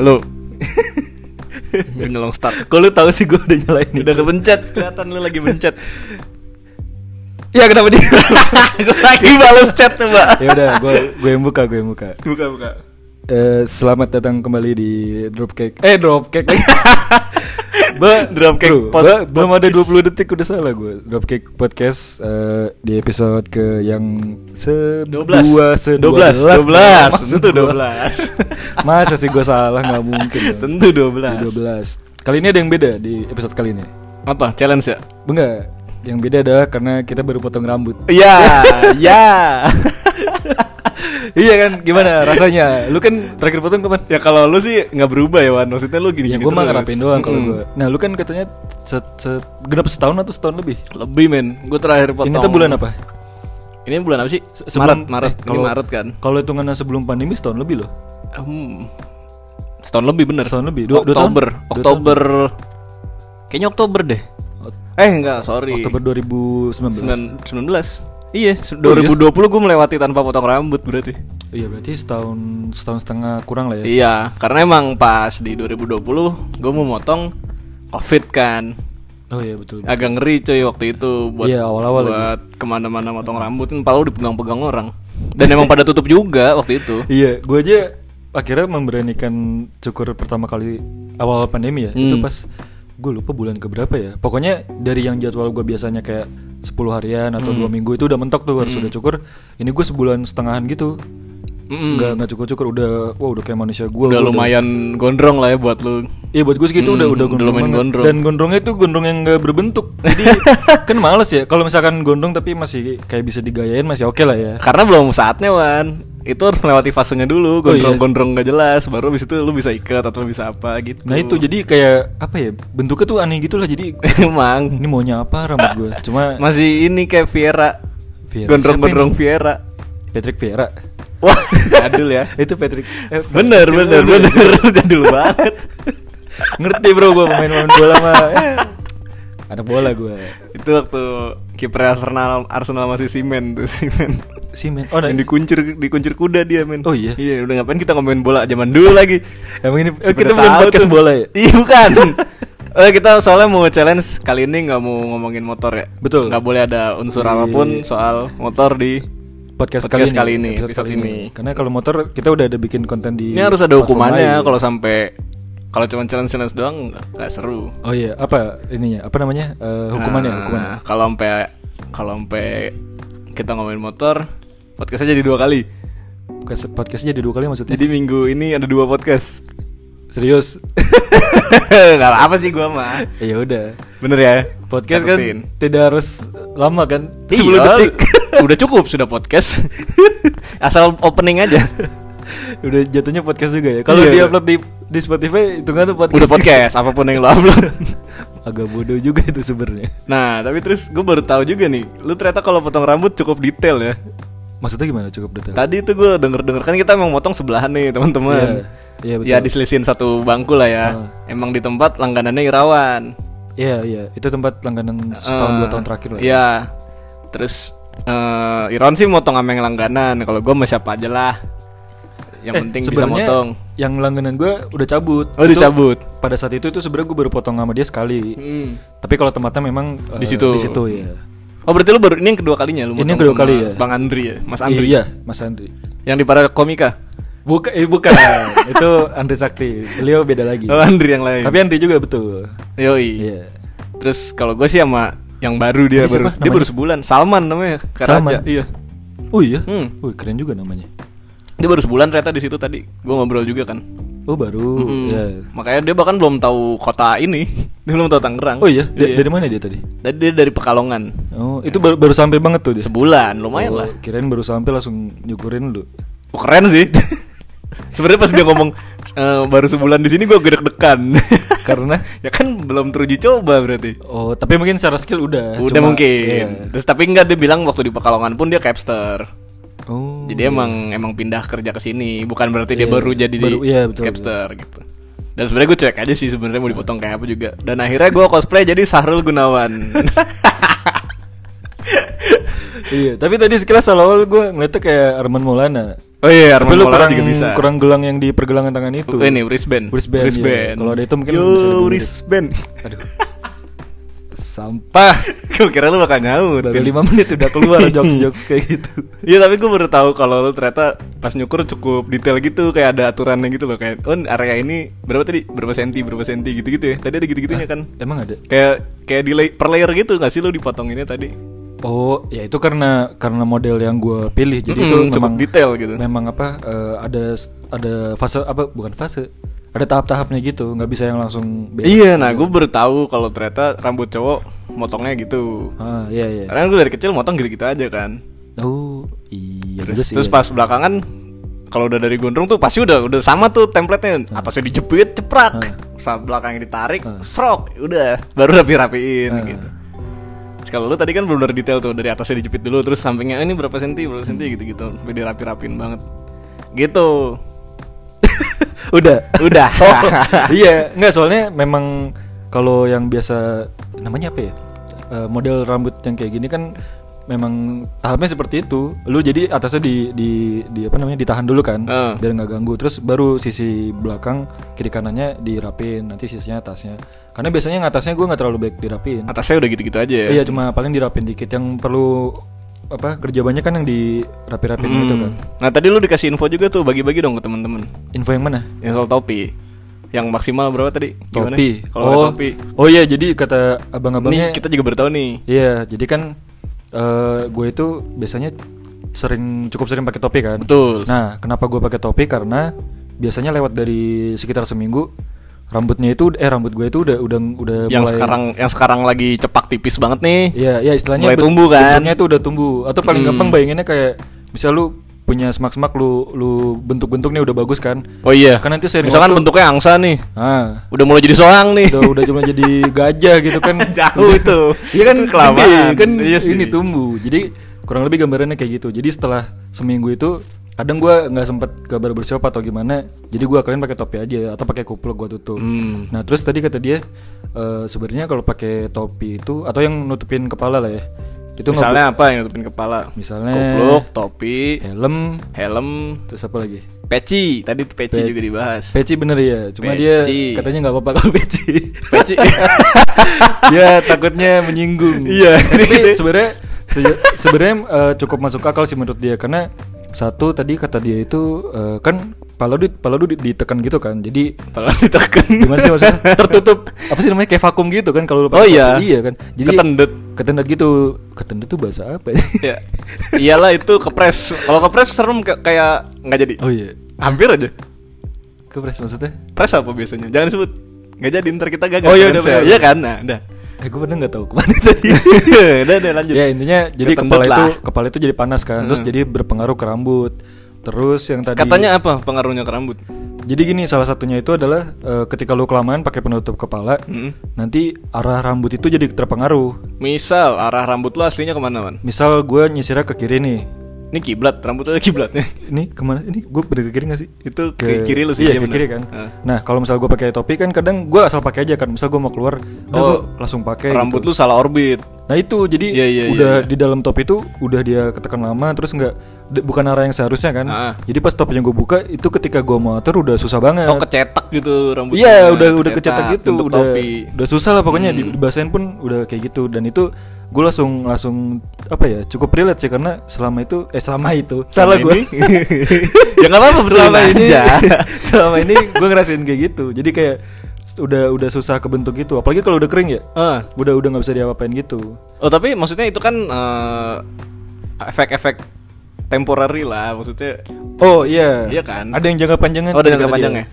Halo. Gue nyolong start. Kok lu tahu sih gue udah nyalain Udah kepencet, kelihatan lu lagi mencet. Ya kenapa dia? gue lagi balas chat coba. ya udah, gue gue yang buka, gue yang buka. Buka buka. Eh, selamat datang kembali di Dropcake. Eh, Dropcake Ba, Dropcake bro, post- ba- belum ada podcast. 20 detik udah salah gue. Dropcake podcast eh, di episode ke yang se 12. dua se 12, 12, Maksud tentu gua. 12. Masa sih gue salah nggak mungkin. dong. Tentu 12. Di 12. Kali ini ada yang beda di episode kali ini. Apa? Challenge ya? Enggak, yang beda adalah karena kita baru potong rambut. Iya, ya. iya kan, gimana rasanya? Lu kan terakhir potong kapan? Ya kalau lu sih nggak berubah ya Wan. Maksudnya lu gini Ya gini gue mah ngerapin doang kalau gue. Nah lu kan katanya set, set, genap setahun atau setahun lebih. Lebih men. Gue terakhir potong. Ini tuh bulan apa? Ini bulan apa sih? Se- sebulan- Maret, Maret. eh, Ini Maret kan. Kalau hitungannya sebelum pandemi setahun lebih loh. Hmm. Setahun lebih bener. Setahun lebih. Dua- dua tahun? Oktober. Dua Oktober. Kayaknya Oktober deh. Eh enggak, sorry. Oktober 2019. Sembilan- 19. Iya, se- Oh, iya? 2020 gue melewati tanpa potong rambut berarti. Iya berarti setahun setahun setengah kurang lah ya. Iya, karena emang pas di 2020 gue mau motong Covid kan. Oh iya betul. Agak ngeri coy waktu itu buat Iya, awal-awal buat ke mana-mana motong rambut kan palu dipegang-pegang orang. Dan emang pada tutup juga waktu itu. Iya, gue aja akhirnya memberanikan cukur pertama kali awal pandemi ya. Itu Hmm. pas gue lupa bulan keberapa ya. Pokoknya dari yang jadwal gue biasanya kayak 10 harian atau dua minggu itu udah mentok tuh harus Hmm. udah cukur. Ini gue sebulan setengahan gitu. Mm-mm. Nggak nggak cukur-cukur udah wah udah kayak manusia gue. udah lumayan gondrong lah ya buat lu. Iya buat gue segitu udah Hmm, udah udah gondrong, lumayan gondrong. Dan gondrongnya itu gondrong yang gak berbentuk. Jadi kan males ya. Kalau misalkan gondrong tapi masih kayak bisa digayain masih oke lah ya. Karena belum saatnya Wan. Itu harus melewati fasenya dulu, Oh, iya. gondrong-gondrong gak jelas, baru abis itu lu bisa ikat atau bisa apa gitu. Nah itu jadi kayak apa ya bentuknya tuh aneh gitu lah jadi emang ini maunya apa rambut gue cuma masih ini kayak Viera. Viera. Gondrong-gondrong Viera. Patrick Vieira Wah, jadul ya. itu Patrick eh, Bener, bener, bener, jadul banget. ngerti bro gue pemain-pemain bola mah anak bola gue itu waktu kiper Arsenal Arsenal masih simen tuh simen. si men oh nah, yang dikuncir dikuncir kuda dia men. Oh, iya? Iya, udah ngapain kita ngomongin bola zaman dulu lagi. emang ini kita tahu podcast tuh. bola ya Iya bukan. Eh kita soalnya mau challenge kali ini nggak mau ngomongin motor ya. Betul. Nggak boleh ada unsur Di- apa pun soal motor di. podcast, Podcast kali kali ini, ini, episode episode kali ini. karena kalau motor kita udah ada bikin konten di Ini harus ada hukumannya kalau sampai kalau cuma challenge challenge doang nggak seru. oh iya apa ininya apa namanya Eh, hukumannya Nah, hukumannya Kalau sampai kalau sampai kita ngomongin motor, podcastnya jadi dua kali. podcast podcastnya jadi dua kali maksudnya Jadi minggu ini ada dua podcast. serius Gak apa sih gua mah. ya udah Bener ya. podcast kan Catetin. tidak harus lama kan Iya, 10 detik udah cukup sudah podcast. Asal opening aja. Udah jatuhnya podcast juga ya kalau Iya. di upload di di Spotify itu kan tuh podcast Udah podcast apa pun yang lo upload. agak bodoh juga itu sebenarnya Nah, tapi terus gue baru tahu juga nih, lu ternyata kalau potong rambut cukup detail ya. maksudnya gimana cukup detail Tadi tuh gue denger denger kan kita emang motong sebelahan nih teman-teman. Iya, iya, betul. Ya diselisihin satu bangku lah ya. Ah. Emang di tempat langganannya Irawan. iya iya itu tempat langganan setahun Eh, dua tahun terakhir lah ya. Iya. Terus eh Irawan sih motong sama yang langganan. Kalau gue sama siapa aja lah. Yang Eh, penting bisa motong. yang langganan gue udah cabut Oh, Itu dicabut. pada saat itu itu sebenarnya gue baru potong sama dia sekali Hmm. tapi kalau tempatnya memang Di eh, situ. di situ ya Oh berarti lu baru ini yang kedua kalinya lu Ini yang kedua sama kali ya. Bang Andri ya, Mas Andri. iya mas Andri Yang di para komika. bukan eh, bukan itu Andri Sakti beliau beda lagi Oh Andri yang lain. tapi Andri juga betul Yoi. iya Terus kalau gue sih sama yang baru dia baru siapa dia namanya? baru sebulan. Salman namanya. Karaja. Salman? Iya. oh iya Hmm. Wih, keren juga namanya Dia baru sebulan ternyata di situ tadi. Gue ngobrol juga kan. oh baru Mm-mm. ya Makanya dia bahkan belum tahu kota ini. dia belum tahu Tangerang. oh iya Da- dari mana dia tadi Tadi dia dari Pekalongan. oh itu baru baru sampai banget tuh dia Sebulan, lumayan Oh, lah. kirain baru sampai langsung nyukurin lu Oh, keren sih. Sebenarnya pas dia ngomong "Eh, baru sebulan di sini gue gede dekan Karena? ya kan belum teruji coba berarti. oh tapi mungkin secara skill udah Udah Cuma- mungkin. iya. Terus tapi enggak dia bilang waktu di Pekalongan pun dia capster. Oh Jadi emang emang pindah kerja ke sini, bukan berarti dia Iya, baru jadi baru- di iya, betul, capster gitu. Dan sebenarnya gue cuek aja sih sebenarnya mau dipotong kayak apa juga. Dan akhirnya gue cosplay jadi Sahrul Gunawan. iya, tapi tadi sekilas awal gue ngeliatnya kayak Arman Maulana. Oh iya, Arman Maulana kurang juga bisa. kurang gelang yang di pergelangan tangan itu. Oh, ini wristband. Wristband, iya. Kalau ada itu mungkin Yo, bisa wristband. Aduh. Sampah. Gue kira lu bakal nyaut. Baru 5 menit udah keluar jokes-jokes kayak gitu. Iya tapi gue baru tahu kalau lu ternyata pas nyukur cukup detail gitu kayak ada aturannya gitu loh kayak oh area ini berapa tadi berapa senti berapa senti gitu gitu ya tadi ada gitu gitunya kan Emang ada? kayak kayak di per layer gitu nggak sih lu dipotonginnya tadi Oh, ya itu karena karena model yang gue pilih. Jadi itu Mm-mm, cukup memang detail gitu. Memang apa eh, ada ada fase apa bukan fase. Ada tahap-tahapnya gitu, nggak bisa yang langsung bebas. iya nah gue baru tahu kalau ternyata rambut cowok motongnya gitu Ah, iya iya. karena gue dari kecil motong gitu-gitu aja kan Oh, iya terus terus iya. pas belakangan kalau udah dari gondrong tuh pasti udah udah sama tuh template-nya atasnya dijepit ceprak Ah. saat belakangnya ditarik Ah. serok udah baru rapi rapiin Ah. gitu kalau lu tadi kan belum dari detail tuh dari atasnya dijepit dulu terus sampingnya "Eh, ini berapa senti berapa senti gitu gitu sampai dirapi rapiin banget gitu Udah. udah Oh, iya, nggak soalnya memang kalau yang biasa namanya apa ya? Eh, model rambut yang kayak gini kan memang tahapnya seperti itu. Lu jadi atasnya di di di apa namanya ditahan dulu kan, Eh. biar nggak ganggu. Terus baru sisi belakang kiri kanannya dirapin, nanti sisinya atasnya. Karena biasanya yang atasnya gue nggak terlalu baik dirapin. atasnya udah gitu gitu aja ya Iya, cuma paling dirapin dikit. Yang perlu apa kerja banyak kan yang dirapi-rapin Hmm. itu kan. nah tadi lu dikasih info juga tuh bagi-bagi dong ke temen-temen Info yang mana? yang soal topi yang maksimal berapa tadi Gimana? Topi. kalau oh, topi oh iya jadi kata abang-abangnya ini kita juga baru tahu nih Iya, jadi kan eh gue itu biasanya sering cukup sering pakai topi kan. betul Nah, kenapa gue pakai topi? Karena biasanya lewat dari sekitar seminggu rambutnya itu eh rambut gue itu udah udah udah yang mulai sekarang yang sekarang lagi cepak tipis banget nih Iya, ya istilahnya mulai ben- tumbuh kan? bentuknya itu udah tumbuh. Atau paling Hmm. gampang bayanginnya kayak misal lu punya semak-semak lu lu bentuk-bentuknya udah bagus kan. oh iya Kan nanti seiring misalkan waktu- bentuknya angsa nih Ah, udah mulai jadi soang nih udah udah cuma jadi gajah gitu kan Jauh itu. iya kan Itu kelamaan. kan Iya sih. ini tumbuh jadi kurang lebih gambarannya kayak gitu jadi setelah seminggu itu kadang gua nggak sempet ke barbershop atau gimana jadi gua kalian pakai topi aja atau pakai kupluk gua tutup. Hmm. nah terus tadi kata dia eh, sebenarnya kalau pakai topi itu atau yang nutupin kepala lah ya itu misalnya apa yang nutupin kepala? Misalnya- kupluk topi helm. helm. Terus apa lagi? Peci tadi tuh peci Pe- juga dibahas. Peci bener ya cuma dia Peci. katanya nggak apa-apa kalau peci. Peci. Dia takutnya menyinggung. Iya. Tapi sebenarnya se- sebenarnya eh, cukup masuk akal sih menurut dia karena satu tadi kata dia itu eh, kan pala lu pala lu di- ditekan gitu kan. Jadi kalau ditekan gimana sih maksudnya? Tertutup apa sih namanya kayak vakum gitu kan kalau lu Oh iya. Iya kan. Jadi Ketendet. Ketendet gitu. Ketendet tuh bahasa apa ya? ya iyalah itu kepres kalau kepres serem ka- kayak nggak jadi oh iya. hampir aja Kepres maksudnya? pres apa biasanya jangan sebut nggak jadi ntar kita gagal Oh iya, Friends udah, ya. iya kan nah udah Eh gue bener nggak tahu ke mana tadi. udah udah lanjut ya intinya jadi kepala itu lah. kepala itu jadi panas kan. Terus Hmm. jadi berpengaruh ke rambut. Terus yang tadi katanya apa pengaruhnya ke rambut Jadi gini, salah satunya itu adalah eh, ketika lu kelamaan pakai penutup kepala, Mm. nanti arah rambut itu jadi terpengaruh. misal arah rambut lu aslinya ke mana man Misal gue nyisirnya ke kiri nih, ini kiblat rambut lu ada kiblatnya ini ke mana? Ini gue berdiri ke kiri gak sih? itu ke, kiri lu sih Iya ke bener. kiri kan. Ah. Nah kalau misal gue pakai topi kan kadang gue asal pakai aja kan. Misal gue mau keluar, Oh, langsung pakai. rambut gitu. lu salah orbit Nah itu jadi Iya, iya, udah iya, iya. di dalam topi itu udah dia ketekan lama terus nggak bukan arah yang seharusnya kan. Ah. Jadi pas topinya gue buka itu ketika gue mau atur udah susah banget. oh kecetak gitu rambutnya Iya udah udah kecetak gitu udah topi udah susah lah pokoknya di Hmm. dibasahin pun udah kayak gitu dan itu gue langsung langsung apa ya cukup relate sih karena selama itu eh selama itu salah Selama gue ini? ya nggak apa-apa selama ini aja selama ini gue ngerasain kayak gitu jadi kayak udah udah susah kebentuk gitu apalagi kalau udah kering ya Ah. udah udah nggak bisa diapa-apain gitu Oh tapi maksudnya itu kan eh, efek-efek temporary lah maksudnya. oh iya Iya kan? ada yang jangka panjangnya Oh, ada jangka dia. panjangnya?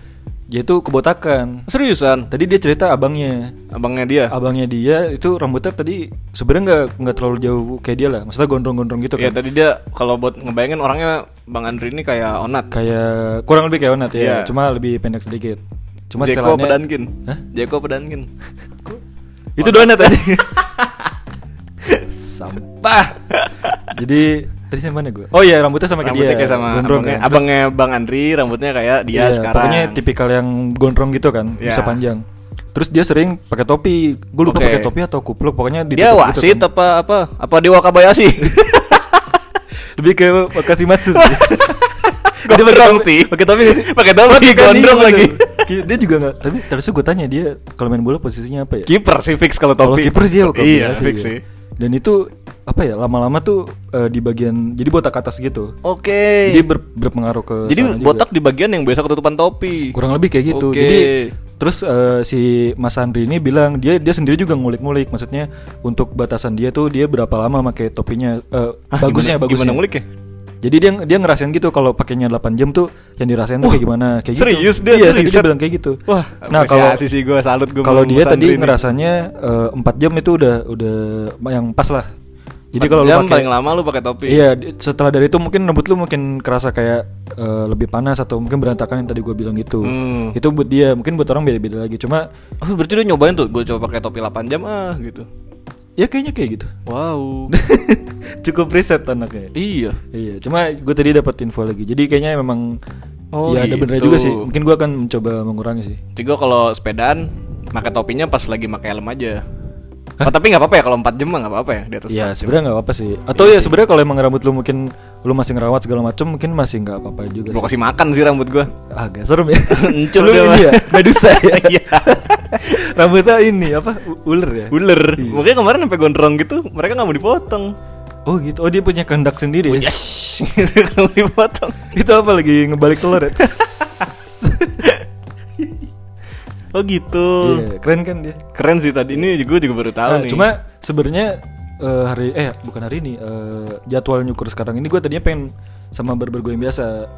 Yaitu kebotakan Seriusan? tadi dia cerita abangnya Abangnya dia. abangnya dia itu rambutnya tadi sebenarnya nggak nggak terlalu jauh kayak dia lah maksudnya gondrong-gondrong gitu Ya kan tadi dia kalau buat ngebayangin orangnya Bang Andri ini kayak onat. kayak kurang lebih kayak Onat ya Iya. cuma lebih pendek sedikit cuma Jeko setelannya- Pedankin. Hah? Jeko Pedankin. itu donat tadi sampah jadi tadi sama mana gue oh iya rambutnya sama kayak Rambutnya dia kayak sama gondrong abangnya, kan. Terus- abangnya Bang Andri rambutnya kayak dia iya, sekarang. pokoknya tipikal yang gondrong gitu kan Iya. bisa panjang terus dia sering pakai topi gue lupa Oke. pakai topi atau kupluk pokoknya dia ditutup gitu wasit kan. apa apa apa Dewa Kabayashi? Lebih ke Makashimatsu sih. Dia pakai Gondrong topi- sih. Pakai topi sih? Pakai topi, dia gondrong iya, lagi. Dia juga nggak. Tapi terus gue tanya dia kalau main bola posisinya apa ya? Kiper sih fix kalau Kalau topi. kiper dia kalau Iya, fix dia. sih. Dan itu apa ya? Lama-lama tuh eh, di bagian jadi botak atas gitu. Oke. Jadi ber- berpengaruh ke Jadi sana juga. botak di bagian yang biasa ketutupan topi. kurang lebih kayak gitu. Oke. Jadi terus eh, si Mas Andri ini bilang dia dia sendiri juga ngulik-ngulik. Maksudnya untuk batasan dia tuh dia berapa lama pakai topinya? eh, Hah, bagusnya gimana, bagusnya. Gimana ngulik ya? Jadi dia dia ngerasain gitu kalau pakainya 8 jam tuh yang dirasain tuh Wah, kayak gimana kayak serius gitu. dia iya, tadi dia bilang kayak gitu. Wah, nah kalau sih gue salut gue kalau dia tadi ngerasanya eh, 4 jam itu udah udah yang pas lah. Jadi kalau lu pakai paling lama lu pakai topi. Iya, setelah dari itu mungkin rambut lu mungkin kerasa kayak eh, lebih panas atau mungkin berantakan yang tadi gue bilang gitu. Hmm. Itu buat dia, mungkin buat orang beda-beda lagi. Cuma Oh, berarti dia nyobain tuh, gue coba pakai topi 8 jam ah gitu. Ya kayaknya kayak gitu. Wow. Cukup riset anaknya. iya. Iya, cuma gue tadi dapat info lagi. Jadi kayaknya memang Oh, ya ada benernya gitu. juga sih. Mungkin gue akan mencoba mengurangi sih. Jadi gue kalau sepedaan pakai topinya pas lagi pakai helm aja. Oh, tapi nggak apa-apa ya kalau 4 jam mah nggak apa-apa ya di atas. Ya 4 jam. sebenarnya nggak apa-apa sih. Atau Iya ya sebenarnya kalau emang rambut lu mungkin lu masih ngerawat segala macam mungkin masih nggak apa-apa juga. Sih. kasih makan sih rambut gue. Agak serem ya. Encul Lu dia ini ya, medusa ya. Iya. Rambutnya ini apa? Ular ya? Uler. Iya. Makanya kemarin sampai gondrong gitu, mereka nggak mau dipotong. Oh gitu. Oh dia punya kehendak sendiri ya. Yes. Mau dipotong. Itu apa lagi ngebalik telur ya? Oh gitu. Iya, keren kan dia. Keren sih tadi ini gue juga baru tahu Nah, nih. cuma sebenarnya eh, hari eh bukan hari ini eh, jadwal nyukur sekarang ini gue tadinya pengen sama barber gue yang biasa.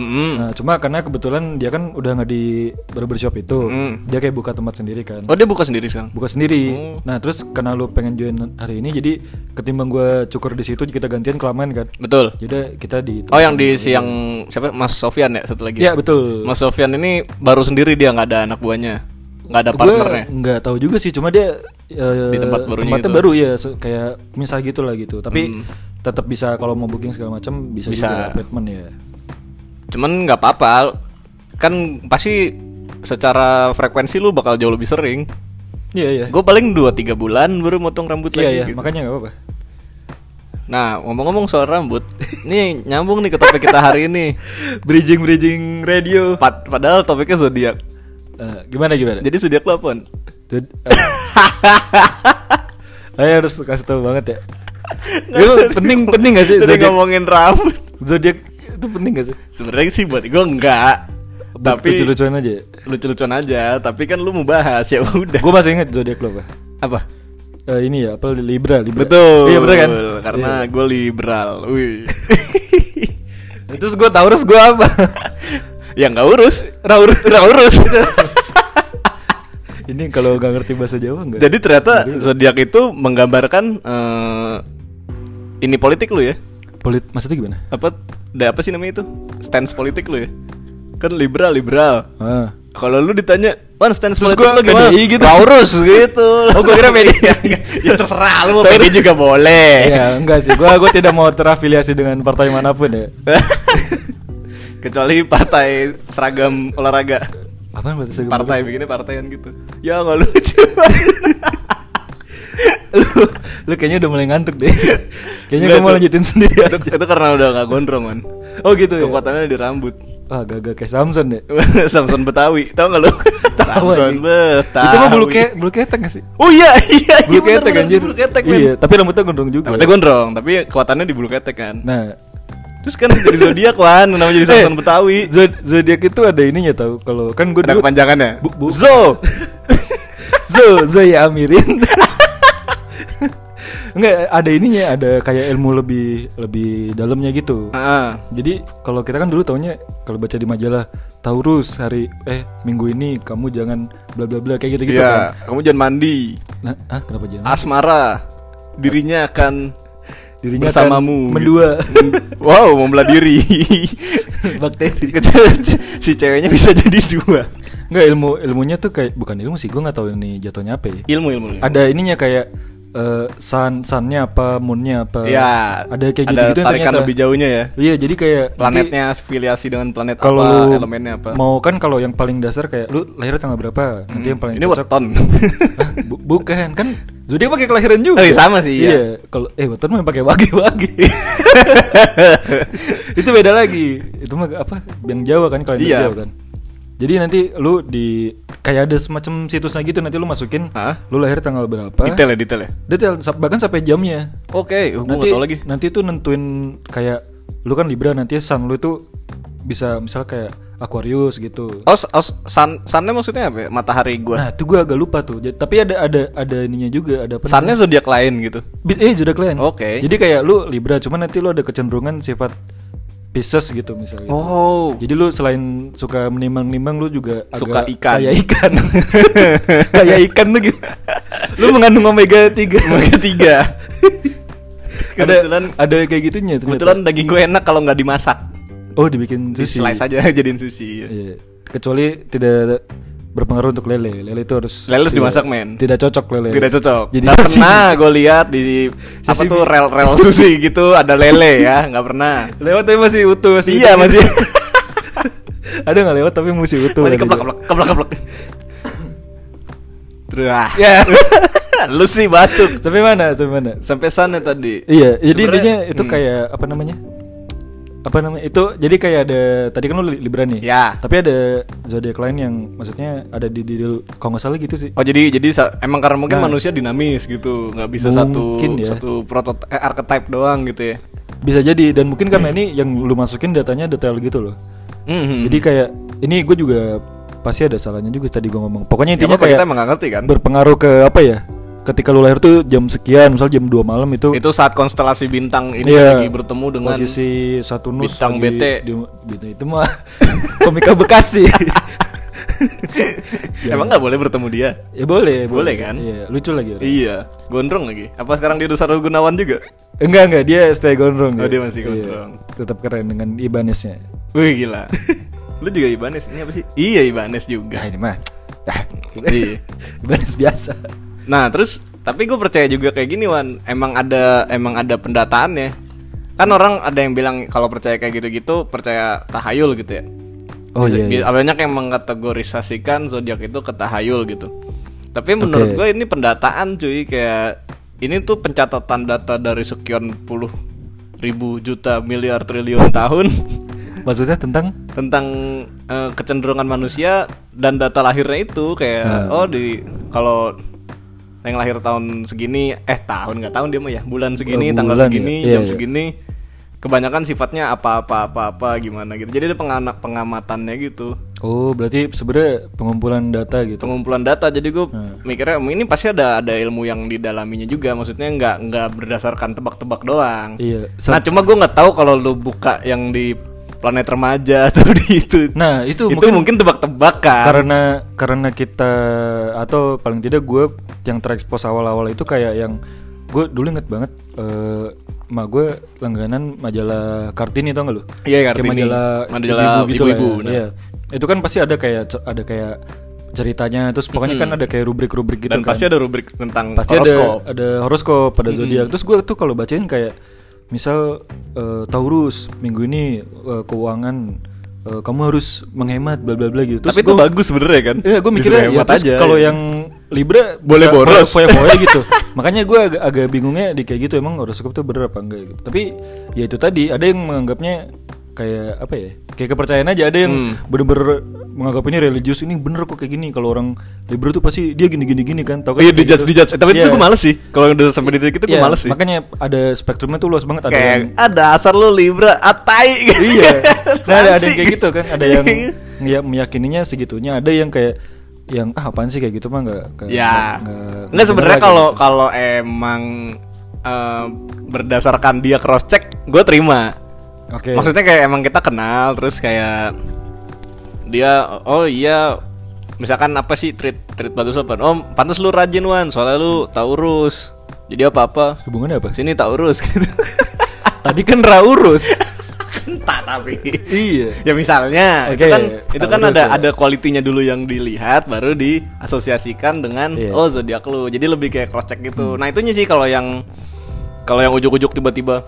Mm-mm. Nah, cuma karena kebetulan dia kan udah nggak di barbershop itu, Mm. dia kayak buka tempat sendiri kan. Oh dia buka sendiri sekarang. buka sendiri. Oh. Nah, terus karena lu pengen join hari ini jadi ketimbang gua cukur di situ kita gantian kelamaan kan. Betul. Jadi kita di Oh yang di siang siapa Mas Sofyan ya satu lagi. Iya, betul. Mas Sofyan ini baru sendiri dia nggak ada anak buahnya, nggak ada partnernya. nggak tahu juga sih, cuma dia eh, Di tempat barunya tempatnya itu. baru ya, kayak misal gitu lah gitu. Tapi Hmm. tetap bisa kalau mau booking segala macam bisa, Bisa. juga appointment ya. Cuman nggak apa-apa, kan pasti secara frekuensi lu bakal jauh lebih sering. Iya, iya. Gue paling 2-3 bulan baru motong rambut Iya, lagi. iya, gitu. makanya nggak apa-apa. Nah ngomong-ngomong soal rambut, nih nyambung nih ke topik kita hari ini. Bridging bridging radio. Pad- padahal topiknya zodiak. Eh, gimana gimana? Jadi zodiak lo? Jadi, Ayo harus kasih tahu banget ya. Itu penting penting gak sih Jadi zodiak? ngomongin rambut. Zodiak itu penting gak sih? Sebenarnya sih buat gue enggak. Tapi lucu-lucuan aja. lucu-lucuan aja. Tapi kan lu mau bahas ya udah. Gue masih inget zodiak lo apa? apa? Eh, ini ya apa Libra Libra. Betul. Iya bener kan? Karena Iya. gue liberal. Wih. Terus gue taurus gue apa? ya nggak urus. Raur, urus. ini kalau gak ngerti bahasa Jawa enggak? Jadi ternyata zodiak itu menggambarkan eh, ini politik lu ya. Polit maksudnya gimana? Apa? Da, apa sih namanya itu? Stance politik lu ya. Kan liberal, liberal. Ah. Kalau lu ditanya, "Wan, stance Terus politik lu gimana?" PDI gitu. Taurus gitu. Oh, gua kira PDI. ya terserah lu mau PDI juga boleh. Iya, enggak sih. Gua gua tidak mau terafiliasi dengan partai mana pun ya. Kecuali partai seragam olahraga. Bahasa Partai bikinnya partaian gitu. Ya nggak lucu. lu, lu kayaknya udah mulai ngantuk deh. Kayaknya gue mau lanjutin sendiri itu, aja. itu karena udah nggak gondrong man. Oh gitu ya. Kekuatannya di rambut. Wah, gagak kayak Samson deh. Samson Betawi, tau nggak lu? Samson. Betawi. Itu mah bulu ke bulu ketek gak sih? Oh iya iya. Bulu iya, ketek anjir. Bulu ketek men. Iya, tapi rambutnya gondrong juga. Rambutnya gondrong, tapi kekuatannya di bulu ketek kan. Nah, Terus kan jadi zodiak wan, namanya jadi Samson eh, Betawi. Zod- zodiak itu ada ininya tahu kalau kan gue Ada kepanjangannya. Bu- bu- Zo. Zo Zoya Amirin. Enggak, ada ininya, ada kayak ilmu lebih lebih dalamnya gitu. Ah, Jadi kalau kita kan dulu taunya kalau baca di majalah Taurus hari eh minggu ini kamu jangan bla bla bla kayak gitu gitu Iya, kan. kamu jangan mandi. Nah, ah kenapa jangan? Asmara. Dirinya akan Dirinya bersamamu. mendua. gitu. wow, membelah diri. Bakteri. si ceweknya bisa jadi dua. Enggak ilmu ilmunya tuh kayak bukan ilmu sih, gua nggak tahu ini jatuhnya apa ya. Ilmu ilmu. ilmu. Ada ininya kayak eh, sun sunnya apa, moonnya apa. Ya, Ada kayak ada gitu-gitu yang tarikan ternyata. lebih jauhnya ya. Iya, jadi kayak nanti Planetnya afiliasi dengan planet kalau apa, elemennya apa. Mau kan kalau yang paling dasar kayak lu lahir tanggal berapa? Nanti Hmm, yang paling Ini cocok- weton. Bu- bukan kan Zodiak pakai kelahiran juga. Oh, iya, sama sih, iya. Iya, kalau eh weton mah pakai wage-wage. itu beda lagi. Itu mah apa? Yang Jawa kan kalender Iya. Jawa kan. Jadi nanti lu di kayak ada semacam situsnya gitu nanti lu masukin Hah? lu lahir tanggal berapa. Detail ya, detail ya. Detail bahkan sampai jamnya. Oke, gue nanti tau lagi. nanti tuh nentuin kayak lu kan Libra nanti sun lu itu bisa misal kayak Aquarius gitu. Oh, oh sun, sunnya maksudnya apa ya? Matahari gua. Nah, itu gua agak lupa tuh. Jadi- tapi ada ada ada ininya juga, ada apa Sunnya zodiak lain gitu. Eh sudah kalian. Oke. Jadi kayak lu Libra, cuman nanti lu ada kecenderungan sifat Pisces gitu misalnya. Oh. Jadi lu selain suka menimbang-nimbang lu juga Suka agak ikan. Kayak ikan. kayak ikan tuh gitu. Lu mengandung omega 3. Omega 3. ada kebetulan ada kayak gitunya ternyata. kebetulan daging gue enak kalau nggak dimasak. Oh, dibikin Di sushi. slice aja jadiin sushi. Iya. Kecuali tidak berpengaruh untuk lele. Lele itu harus Lele harus dimasak, men. Tidak cocok lele. Tidak cocok. Jadi sashimi. pernah gue lihat di apa Sashimi. tuh rel-rel sushi gitu ada lele ya, nggak pernah. Lewat tapi masih utuh masih. Iya, utuh. masih. ada nggak lewat tapi masih utuh. Masih keplak keplak keplak keplak. Terus. Ya. Lu sih batuk. Sampai mana? Sampai mana? Sampai sana tadi. Iya, jadi Sebenarnya- intinya itu hmm. kayak apa namanya? Apa namanya? Itu jadi kayak ada tadi kan lu li- Libra nih. Ya. Tapi ada zodiak lain yang maksudnya ada di di, di- kalau nggak salah gitu sih. Oh jadi jadi emang karena mungkin Nah. manusia dinamis gitu, nggak bisa satu ya. satu prototipe eh, archetype doang gitu ya. Bisa jadi dan mungkin karena ini yang lu masukin datanya detail gitu loh. Mhm. Jadi kayak ini gue juga pasti ada salahnya juga tadi gue ngomong. Pokoknya Ya, intinya apa, kayak kita ngerti kan? berpengaruh ke apa ya? Ketika lu lahir tuh jam sekian, misal jam 2 malam itu itu saat konstelasi bintang ini Iya, lagi bertemu dengan posisi Saturnus bintang lagi BT. di, bintang itu mah komika Bekasi. Ya. Emang nggak boleh bertemu dia? ya boleh, Boleh kan? Iya, lucu lagi. orang. Iya, gondrong lagi. Apa sekarang dia udah Sarul Gunawan juga? Enggak enggak, dia stay gondrong. Oh, dia masih gondrong. Tetap keren dengan Ibanesnya. Wih gila. Lu juga Ibanez ini apa sih? Iya Ibanez juga. Ya ini mah. Ah, Iya. Ibanes biasa. Nah terus tapi gue percaya juga kayak gini Wan Emang ada emang ada pendataannya Kan orang ada yang bilang kalau percaya kayak gitu-gitu Percaya tahayul gitu ya Oh iya. Iya. Banyak yang mengkategorisasikan zodiak itu ke tahayul gitu Tapi menurut Oke. gue ini pendataan cuy Kayak ini tuh pencatatan data dari sekian puluh ribu juta miliar triliun tahun Maksudnya tentang tentang eh, kecenderungan manusia dan data lahirnya itu kayak Hmm. oh di kalau yang lahir tahun segini eh tahun nggak tahun dia mah ya bulan segini Oh, tanggal bulan segini ya? Iya, jam iya. segini kebanyakan sifatnya apa apa apa apa gimana gitu jadi ada penganak pengamatannya gitu Oh, berarti sebenarnya pengumpulan data gitu. pengumpulan data jadi gue Hmm. mikirnya ini pasti ada ada ilmu yang didalaminya juga maksudnya nggak nggak berdasarkan tebak-tebak doang Iya. nah cuma gue nggak tahu kalau lu buka yang di planet remaja atau di itu Nah, itu, itu mungkin, mungkin tebak-tebakan karena karena kita atau paling tidak gue yang terekspos awal-awal itu kayak yang gue dulu inget banget eh emak gue langganan majalah Kartini tau gak lu? Iya, Kayak Kartini. majalah, Majalah ibu-ibu gitu lah ibu-ibu, ya. nah. Iya. Itu kan pasti ada kayak ada kayak ceritanya terus pokoknya kan ada kayak rubrik-rubrik gitu dan kan. pasti ada rubrik tentang pasti horoskop ada ada horoskop pada zodiak terus gue tuh kalau bacain kayak misal eh, Taurus minggu ini eh, keuangan eh, kamu harus menghemat bla bla bla gitu tapi itu gua- bagus sebenarnya kan Iya, gue mikirnya ya, aja kalau yang Libra Boleh bisa boros. foya-foya gitu. Makanya gue agak, agak bingungnya di kayak gitu emang horoskop tuh bener apa enggak gitu. Tapi ya itu tadi ada yang menganggapnya kayak apa ya? Kayak kepercayaan aja ada yang Hmm. bener-bener menganggap ini religius ini bener kok kayak gini. Kalau orang Libra tuh pasti dia gini-gini gini kan. Tau kan iya kayak dijudge gitu. dijudge Eh, tapi itu Iya. gue males sih kalau udah sampai di titik itu gue Iya, males sih Makanya ada spektrumnya tuh luas banget ada kayak yang ada asal lu libra atai gitu iya. Nah, ada, ada yang kayak gitu kan, ada yang ya, meyakininya segitunya, ada yang kayak yang ah apaan sih kayak gitu mah nggak nggak- ya nggak- nggak sebenarnya kalau lagi. kalau emang eh, berdasarkan dia cross check gue terima Oke. maksudnya kayak emang kita kenal terus kayak dia oh iya misalkan apa sih treat treat bagus apa oh pantas lu rajin wan soalnya lu Taurus jadi apa apa hubungannya apa? sini Taurus gitu Tadi kan Raurus. entah tapi iya. ya misalnya Oke, itu kan itu kan ada ya. ada kualitinya dulu yang dilihat baru diasosiasikan dengan. Hmm. oh zodiak lu jadi lebih kayak cross check gitu nah itunya sih kalau yang kalau yang ujuk-ujuk tiba-tiba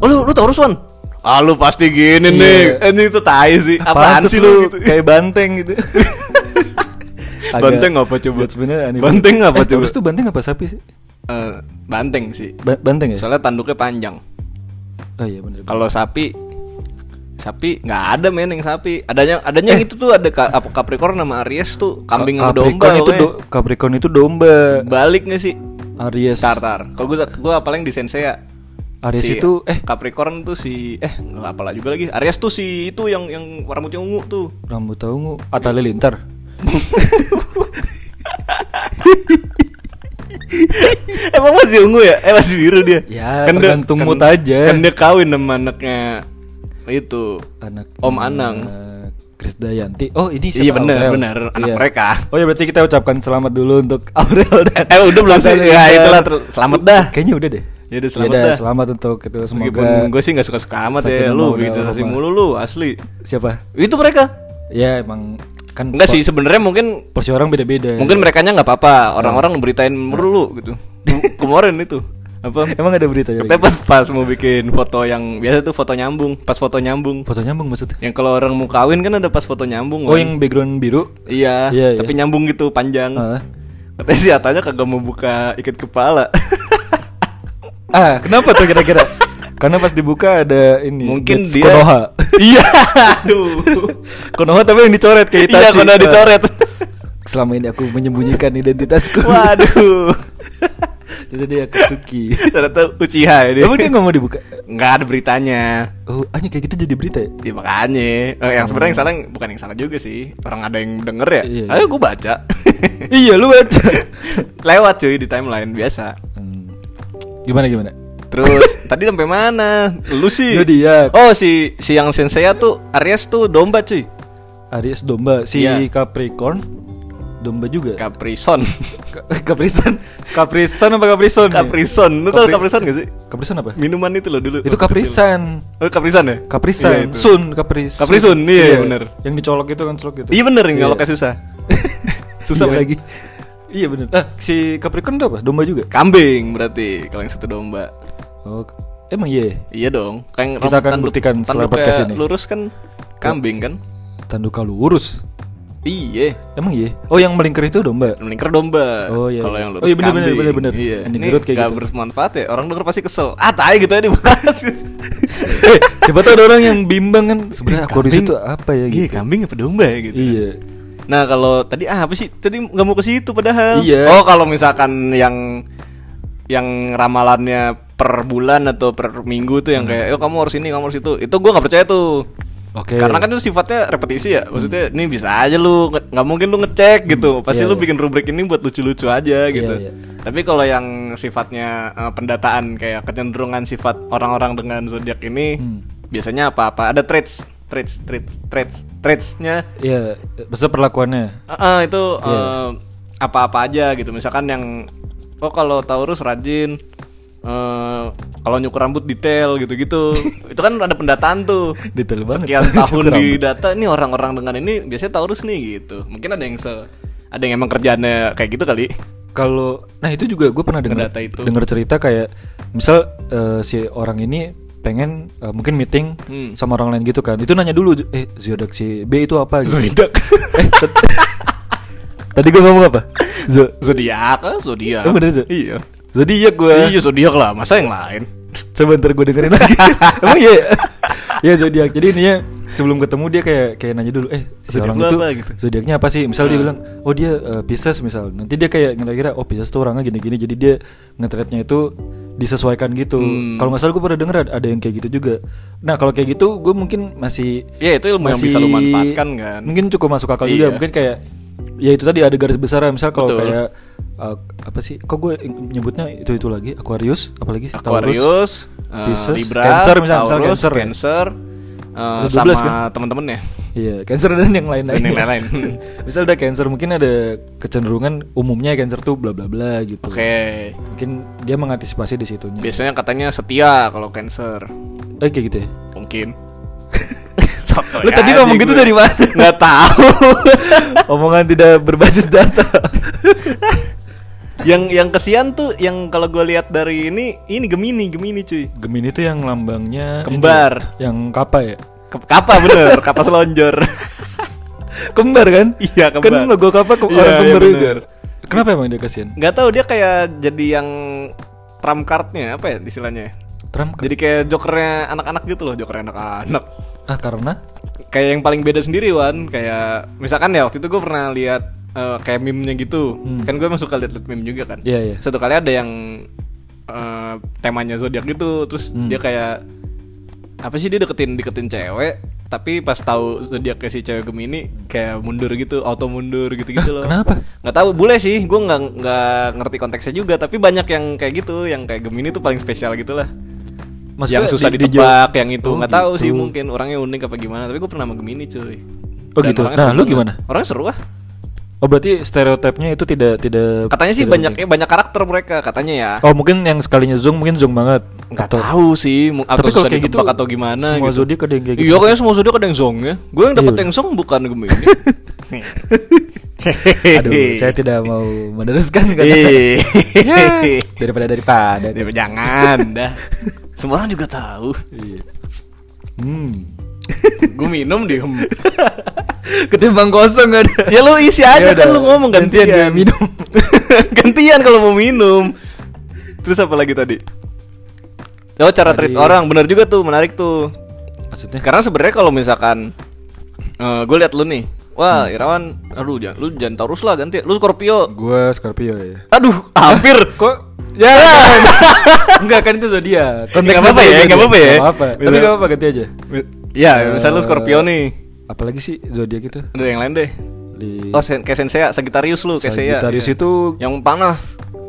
oh lu lu Taurus wan ah lu pasti gini Iya. nih ini itu tai sih apaan, sih lu gitu Kayak banteng gitu. Banteng apa coba? aneh Banteng apa Eh, coba? Taurus tuh banteng apa sapi sih? Eh, banteng sih. Ba- banteng ya? Soalnya tanduknya panjang. Oh iya bener. Kalau sapi sapi nggak ada men yang sapi. Adanya adanya yang itu tuh ada ka, apa Capricorn sama Aries tuh kambing sama domba. Capricorn itu do- Capricorn itu domba. Balik nggak sih? Aries. Tar tar. Kalau gue gue paling di Sensei Aries Si- itu eh Capricorn tuh si eh apalah juga lagi. Aries tuh si itu yang yang rambutnya ungu tuh. rambut ungu Atta Halilintar. Emang masih ungu ya? Eh masih biru dia. Ya, dia- tergantung mood aja. Kan dia kawin sama anaknya itu. Anak Om Anang. Chris Dayanti. Oh, ini siapa? Iya, bener, Aurel. bener. Anak mereka. Oh ya berarti kita ucapkan selamat dulu untuk Aurel dan Eh udah belum sih? Ya itulah selamat dah. Kayaknya udah deh. Ya udah, selamat Yaudah, dah. selamat untuk itu semoga Meskipun gue sih gak suka-suka amat ya lu mawaddah gitu kasih mulu lu asli. siapa? Itu mereka. Ya emang kan Enggak sih sebenarnya mungkin porsi orang beda-beda. mungkin mereka nya nggak apa-apa. Orang-orang beritain mulu gitu. Kemarin itu apa? emang ada berita ya? Pas pas mau bikin foto yang biasa tuh foto nyambung, pas foto nyambung. Foto nyambung maksudnya? Yang kalau orang mau kawin kan ada pas foto nyambung. Oh kan? yang background biru? Iya, Iya, tapi iya. nyambung gitu panjang. Ah. Katanya si Atanya kagak mau buka ikat kepala. Ah, kenapa tuh kira-kira? Karena pas dibuka ada ini. Mungkin dia Konoha. Iya, aduh. Konoha tapi yang dicoret kayak Iya, Itachi. Konoha dicoret. Selama ini aku menyembunyikan identitasku. Waduh. Jadi dia Katsuki. Ternyata Uchiha ya dia. Emang dia nggak mau dibuka? Nggak ada beritanya. Oh, hanya kayak gitu jadi berita ya? Ya makanya. Eh, yang sebenarnya yang salah bukan yang salah juga sih. Orang ada yang denger ya. Iya, iya. Ayo gue baca. iya, lu baca. Lewat cuy di timeline biasa. Gimana gimana? Terus tadi sampai mana? Lu sih. Zodiac. Oh si si yang sensei tuh Aries tuh domba cuy. Aries domba, si Iya. Capricorn domba juga. Caprison. Caprison. Caprison apa Caprison? Caprison. Lu tau Capri- Caprison gak sih? Caprison apa? Minuman itu loh dulu. Itu Caprisan. Oh Caprisan ya? Iya, Caprisan. itu. Sun, Capris. Caprisun, iya, bener. Yang dicolok itu kan colok gitu. Iya bener Iya. ngeloknya susah. Susah Iya men. lagi. Iya bener. Ah, si Capricorn itu apa? Domba juga. Kambing berarti kalau yang satu domba. Oh, emang iya. Iya dong. Kayak Kita akan buktikan setelah podcast ini. Lurus kan kambing kan? Tanduk lurus. Iya. Emang iya. Oh, yang melingkar itu domba. Melingkar domba. Oh, iya, Kalau iya. yang lurus Oh, iya, bener, bener, kambing. bener, bener. Iya. Yang Ini kayak nggak gitu. bermanfaat ya. Orang denger pasti kesel. Ah, tai gitu aja dibahas. eh, siapa tahu ada orang yang bimbang kan sebenarnya kambing. itu apa ya Iya, gitu. kambing apa domba ya gitu. Iya. Nah, kalau tadi ah, apa sih? Tadi nggak mau ke situ padahal. Iya. Oh, kalau misalkan yang yang ramalannya per bulan atau per minggu tuh yang Hmm. kayak, "Yo kamu harus ini, kamu harus itu." Itu gua nggak percaya tuh. Oke. Karena kan itu sifatnya repetisi ya. Maksudnya ini bisa aja lu nggak mungkin lu ngecek gitu. Pasti Iya, lu iya. bikin rubrik ini buat lucu-lucu aja gitu. iya. Tapi kalau yang sifatnya eh, pendataan kayak kecenderungan sifat orang-orang dengan zodiak ini Hmm. biasanya apa-apa ada traits, traits, traits, traits, traitsnya Iya, maksudnya perlakuannya. eh, eh, itu Iya. eh, apa-apa aja gitu. Misalkan yang oh kalau Taurus rajin eh kalau nyukur rambut detail gitu-gitu. itu kan ada pendataan tuh. Detail banget. Sekian tahun di data ini orang-orang dengan ini biasanya Taurus nih gitu. Mungkin ada yang se ada yang emang kerjaannya kayak gitu kali. Kalau nah itu juga gue pernah dengar dengar cerita kayak misal eh, si orang ini pengen eh, mungkin meeting Hmm. sama orang lain gitu kan. Itu nanya dulu eh zodiak si B itu apa gitu. Zodiak. eh, Tadi gue ngomong apa? Zo Zodiak, ah, zodiak. Oh, bener? Iya. zodiak gue. Iya zodiak lah, masa yang lain? Coba ntar gue dengerin lagi. Emang iya. ya? Iya zodiak. Jadi intinya sebelum ketemu dia kayak kayak nanya dulu, eh si Zodiak orang itu apa gitu? zodiaknya apa sih? Misal dia Ah. bilang, oh dia eh, Pisces misal. Nanti dia kayak ngira-ngira, oh Pisces tuh orangnya gini-gini. Jadi dia ngetretnya itu disesuaikan gitu. Hmm. Kalau nggak salah gue pernah denger ada- yang kayak gitu juga. Nah kalau kayak gitu gue mungkin masih Ya itu ilmu yang bisa lu manfaatkan kan. Mungkin cukup masuk akal Iya. juga. Mungkin kayak ya itu tadi ada garis besar misal kalau kayak uh, apa sih? Kok gue nyebutnya itu itu lagi Aquarius, apalagi sih? Taurus. Aquarius, eh, Pisces, Libra, Cancer misalnya, misalnya Taurus, Cancer ya? Cancer, 12 sama kan? temen-temennya. Iya, Cancer dan yang lain-lain. Dan yang lain-lain. Misal ada Cancer mungkin ada kecenderungan umumnya Cancer tuh bla bla bla gitu. Oke. Mungkin dia mengantisipasi di situnya. Biasanya katanya setia kalau Cancer. Eh kayak gitu ya. Mungkin. Sotoy Lu tadi ngomong gitu dari mana? Nggak tahu. Omongan tidak berbasis data. Yang yang kesian tuh yang kalau gue lihat dari ini ini Gemini, Gemini cuy. Gemini itu yang lambangnya Kembar. yang kapa ya? Kapa bener, kapas lonjor. kembar kan? Iya, kembar. Kan logo kapal ke Iya, orang iya, kembar juga. bener. Kenapa emang dia kasihan? nggak tahu dia kayak jadi yang trump cardnya apa ya istilahnya Trump jadi kayak jokernya anak-anak gitu loh jokernya anak-anak ah karena kayak yang paling beda sendiri Wan kayak misalkan ya waktu itu gue pernah lihat eh, kayak meme-nya gitu Hmm. kan gue emang suka lihat meme juga kan Iya, iya. satu kali ada yang eh, temanya zodiak gitu terus Hmm. dia kayak apa sih dia deketin deketin cewek tapi pas tahu zodiaknya si cewek Gemini kayak mundur gitu auto mundur gitu gitu loh kenapa? nggak tahu boleh sih gue nggak nggak ngerti konteksnya juga tapi banyak yang kayak gitu yang kayak Gemini tuh paling spesial gitu lah yang susah di- di- ditebak yang itu Oh, nggak tahu sih gitu. mungkin orangnya unik apa gimana tapi gue pernah sama Gemini cuy Oh, gitu. orangnya Nah, seru lu gimana? orangnya seru ah Oh berarti stereotipnya itu tidak tidak katanya sih tidak banyak mungkin. ya banyak karakter mereka katanya ya Oh mungkin yang sekalinya zong mungkin zong banget. nggak Atau- tahu sih atau Tapi kalau susah kayak gitu, atau gimana semua gitu. zodiak ada yang kayak gitu. iya kayaknya semua zodiak ada yang zong ya gue yang dapet Iya. yang zong bukan Gemini Aduh, saya tidak mau meneruskan kata. Ih. Ya, daripada daripada. Jangan dah semua orang juga tahu Iya. Hmm. Gue minum diem Ketimbang kosong ada. ya lu isi aja Ya kan lu ngomong gantian gantian, dia minum. gantian kalau mau minum terus apa lagi tadi oh cara treat Tadi- orang bener juga tuh menarik tuh Maksudnya? karena sebenarnya kalau misalkan gue liat lu nih wah Irawan aduh jangan lu jangan Taurus lah ganti lu Scorpio Gua Scorpio ya. aduh hampir Kok ya? Enggak kan itu zodiak. Nggak apa-apa ya, nggak apa-apa ya. Apa-apa. Tapi enggak apa-apa ganti aja. Ya misalnya lu Eh, Scorpio nih Apalagi sih zodiak itu? ada yang lain deh Di oh sen kayak Sensei Sagittarius lu kayak saya Sagittarius Iya. itu yang panah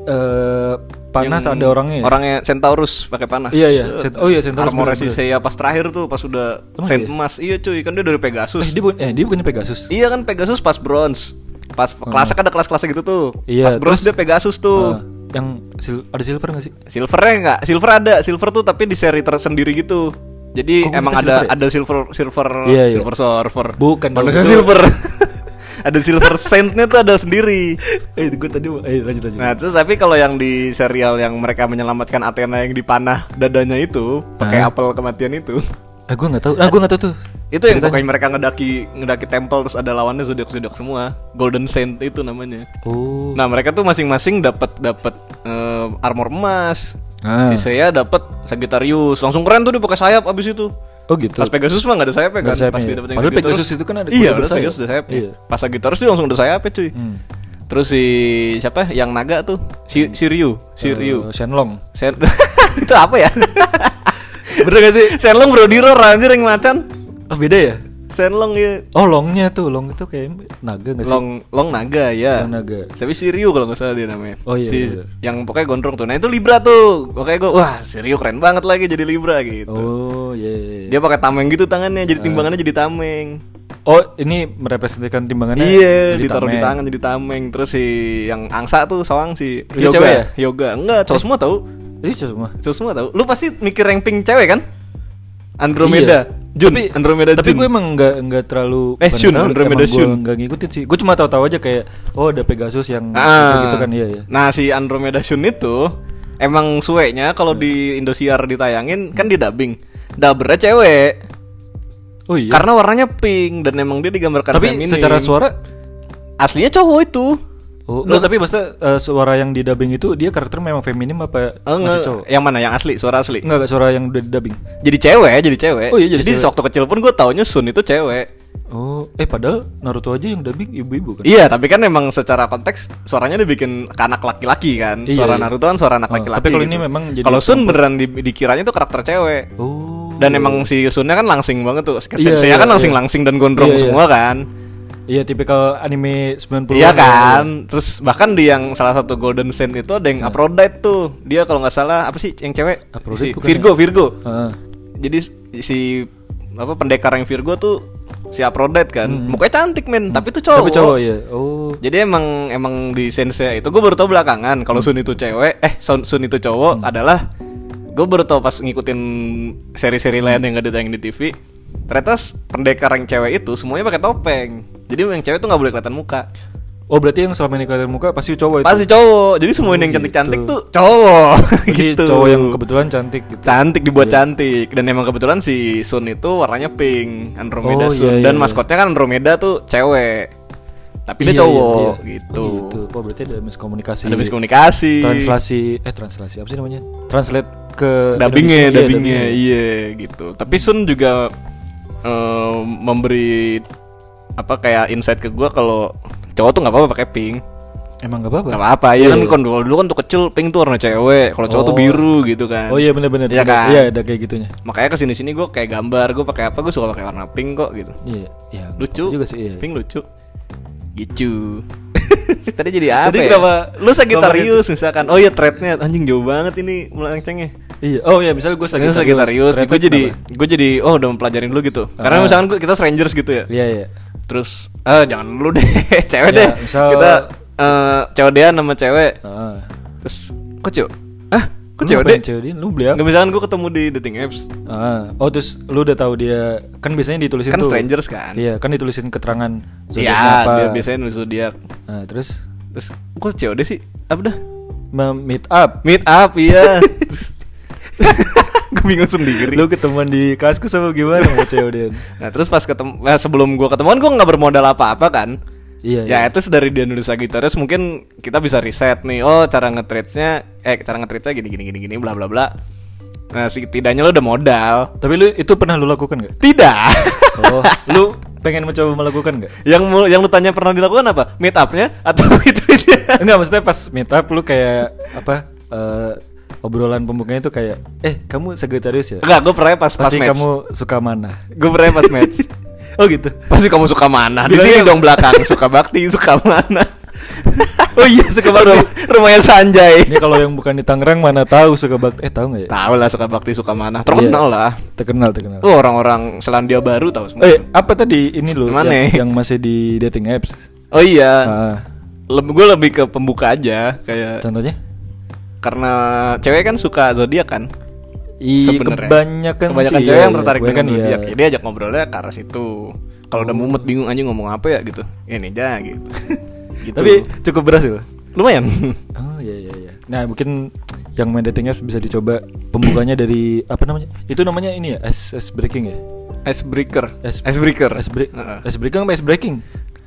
eh panas Yang ada orangnya. ya? orangnya Centaurus pakai panah Iya, iya. Cent- oh iya, Centaurus, armornya si. Seiya pas terakhir tuh pas udah Emang Saint iya? emas iya cuy kan dia dari Pegasus Eh, dia bukan eh dia bukannya Pegasus. Iya kan Pegasus pas bronze. Pas kelasnya kan ada kelas-kelasnya gitu tuh. Iya, pas bronze terus- dia Pegasus tuh. Ah, yang sil- ada silver nggak sih? Silvernya enggak? Silver ada, silver tuh tapi di seri tersendiri gitu. Jadi Oh, emang ada silver ya? ada silver silver Iya, iya. silver server. Bukan Manusia itu- silver. ada silver saintnya tuh ada sendiri. Eh, gue tadi eh lanjut lanjut. Nah, terus tapi kalau yang di serial yang mereka menyelamatkan Athena yang dipanah dadanya itu pakai Hah? apel kematian itu. Ah, gue nggak tahu. Ah, gue nggak tahu tuh. Itu yang pokoknya mereka ngedaki ngedaki temple terus ada lawannya zodiak zodiak semua. Golden Saint itu namanya. Oh. Nah mereka tuh masing-masing dapat dapat eh, armor emas. Ah. Si Seiya dapat Sagittarius. Langsung keren tuh dia pakai sayap abis itu. Oh gitu. Pas Pegasus mah gak ada sayapnya kan. ada sayapnya Pas dia dapet yang Padahal Sagittarius. Pegasus itu kan ada Iya, bersayap. Pegasus ada sayapnya. Iya. Pas Sagittarius dia langsung ada sayapnya cuy. Hmm. Terus si siapa? Yang naga tuh, si Siryu, Siryu. Eh, Shenlong. Sen itu apa ya? Bener gak sih? Senlong bro Diro anjir yang macan. Oh beda ya? Senlong ya. Oh longnya tuh, long itu kayak naga nggak sih? Long long naga ya. Long naga. Tapi si Ryu kalau nggak salah dia namanya. Oh, iya, Si, iya. Yang pokoknya gondrong tuh. Nah itu Libra tuh. Pokoknya gue wah si Ryu keren banget lagi jadi Libra gitu. Oh iya. iya, iya. Dia pakai tameng gitu tangannya, jadi timbangannya jadi tameng. Oh ini merepresentasikan timbangannya. iya, jadi ditaruh di tameng. tangan jadi tameng. Terus si yang angsa tuh soang si yoga. ya? Yoga. Enggak, cowok semua tahu. Iya semua. Cowok semua tahu. Lu pasti mikir yang pink cewek kan? Andromeda. Iya. Jun, tapi, Andromeda Tapi Jun. gue emang nggak nggak terlalu. Eh, Shun, terlalu, Andromeda Shun. Gue nggak ngikutin sih. Gue cuma tahu-tahu aja kayak oh ada Pegasus yang Ah. gitu kan iya ya. Nah si Andromeda Shun itu emang suenya kalau di Indosiar ditayangin kan di dubbing. Dubbernya cewek. Oh iya. Karena warnanya pink dan emang dia digambarkan tapi feminim. secara suara aslinya cowok itu. Oh, enggak, tapi maksudnya eh, suara yang di dubbing itu dia karakter memang feminim apa Oh, masih cowok? Yang mana? Yang asli, suara asli. Enggak, suara yang udah di dubbing. Jadi cewek, jadi cewek. Oh iya, jadi cewek. waktu kecil pun gue taunya Sun itu cewek. Oh, eh padahal Naruto aja yang dubbing ibu-ibu kan? Iya, tapi kan emang secara konteks suaranya dibikin ke anak laki-laki kan. Iya, suara iya. Naruto kan suara anak Oh, laki-laki. tapi kalau gitu. ini memang jadi Kalau Sun beneran di, dikiranya tuh karakter cewek. Oh. Dan emang si Sunnya kan langsing banget tuh. Iya, Saya iya, kan iya. langsing-langsing dan gondrong Iya, iya. semua kan. Iya, tipikal anime 90 Iya kan. Terus bahkan di yang salah satu Golden Saint itu ada yang Aphrodite tuh. Dia kalau nggak salah apa sih yang cewek? si Aphrodite bukan Virgo, ya? Virgo. Heeh. Jadi si apa pendekar yang Virgo tuh si Aphrodite kan. Hmm. Mukanya cantik men, tapi tuh cowok. Tapi cowok ya. Oh. Jadi emang emang di sensei itu gue baru tau belakangan kalau Sun itu cewek, eh Sun, Sun itu cowok Hmm. adalah gue baru tau pas ngikutin seri-seri lain yang gak ditayangin di TV. Ternyata pendekar yang cewek itu semuanya pakai topeng. Jadi yang cewek tuh nggak boleh kelihatan muka. Oh berarti yang selama ini kalian muka pasti cowok itu. Pasti cowok. Jadi semua Oh, yang cantik-cantik gitu. tuh cowok. Gitu. cowok yang kebetulan cantik gitu. cantik dibuat Iya. cantik dan emang kebetulan si Sun itu warnanya pink Andromeda Oh, Sun iya, dan iya, maskotnya kan Andromeda tuh cewek tapi dia Iya, cowok iya, iya. gitu. Oh, gitu. Oh berarti ada miskomunikasi. ada miskomunikasi Translasi eh translasi apa sih namanya? Translate ke dubbingnya Indonesia. Iya, dubbingnya iya gitu tapi Sun juga eh, memberi apa kayak insight ke gua kalau cowok tuh nggak apa-apa pakai pink Emang gak apa-apa. nggak apa-apa ya Iya, kan iya. kalau dulu kan tuh kecil pink tuh warna cewek kalau cowok tuh Oh. biru gitu kan Oh iya benar-benar. Iya kan? Iya ada kayak gitunya. makanya ke sini sini gue kayak gambar gue pakai apa gue suka pakai warna pink kok gitu Iya, iya. lucu juga sih. Iya. pink lucu gitu. Tadi jadi apa Tadi ya? kenapa- lu Sagittarius misalkan. Oh iya threadnya. Anjing jauh banget ini melencengnya. Iya. Oh iya, misalnya gue Sagittarius, Sagittarius gue jadi gue jadi oh udah mempelajarin dulu gitu. Karena Ah. misalkan gua, kita strangers gitu ya. Iya, iya. terus ah jangan dulu deh cewek Ya, deh. misal- kita eh cewek dia nama cewek. Heeh. terus kok cewek ah kok Lu dia? Lu beli apa? nggak misalkan gue ketemu di dating apps Ah. Oh terus lu udah tahu dia kan biasanya ditulisin Kan tuh. strangers kan? Iya, kan ditulisin keterangan Iya, apa. dia biasanya nulis zodiak. Nah, terus Terus kok COD sih? Apa dah? meet up. Meet up iya. Terus gue bingung sendiri. Lu ketemuan di kaskus sama gimana sama cewek dia? Nah, terus pas ketemu nah, sebelum gua ketemuan gua nggak bermodal apa-apa kan. Iya, Ya, iya. itu dari dia nulis Sagittarius mungkin kita bisa riset nih. Oh, cara nge-trade-nya eh cara nge-trade-nya gini gini gini gini bla bla bla. Nah, setidaknya lu udah modal. Tapi lu itu pernah lu lakukan gak? Tidak. Oh, lu pengen mencoba melakukan gak? yang yang lu tanya pernah dilakukan apa? Meet up-nya atau itu Enggak, maksudnya pas meet up lu kayak apa? eh, obrolan pembukanya itu kayak eh kamu Sagittarius ya? Enggak, gue pernah pas pas Pasti match. kamu suka mana? Gue pernah pas match. Oh gitu. Pasti kamu suka mana? Di sini dong belakang suka bakti, suka mana? Oh iya, suka bakti. Rum- rumahnya Sanjay. Ini kalau yang bukan di Tangerang mana tahu suka bakti? Eh tahu nggak ya? Tahu lah suka bakti suka mana. Terkenal Iya. lah. Terkenal, terkenal. Tuh orang-orang Selandia Baru tahu semua. Eh, apa tadi ini Gimana yang, ya? yang masih di dating apps? Oh iya. Ah, Lebih gue lebih ke pembuka aja kayak contohnya? karena cewek kan suka zodiak kan. Iya, Sebenarnya. kebanyakan kebanyakan sih, cewek iya, yang iya. tertarik dengan zodiak. iya. Ya, dia ajak ngobrolnya ke arah situ. Kalau udah mumet bingung anjing ngomong apa ya gitu. Ini aja gitu. gitu. Tapi cukup berhasil. lumayan. Oh iya iya iya. Nah mungkin yang main dating apps bisa dicoba pembukanya dari apa namanya? Itu namanya ini ya ice, ice breaking ya? Icebreaker. Ice- Icebreaker. Ice, break, Heeh. ice breaking apa ice breaking?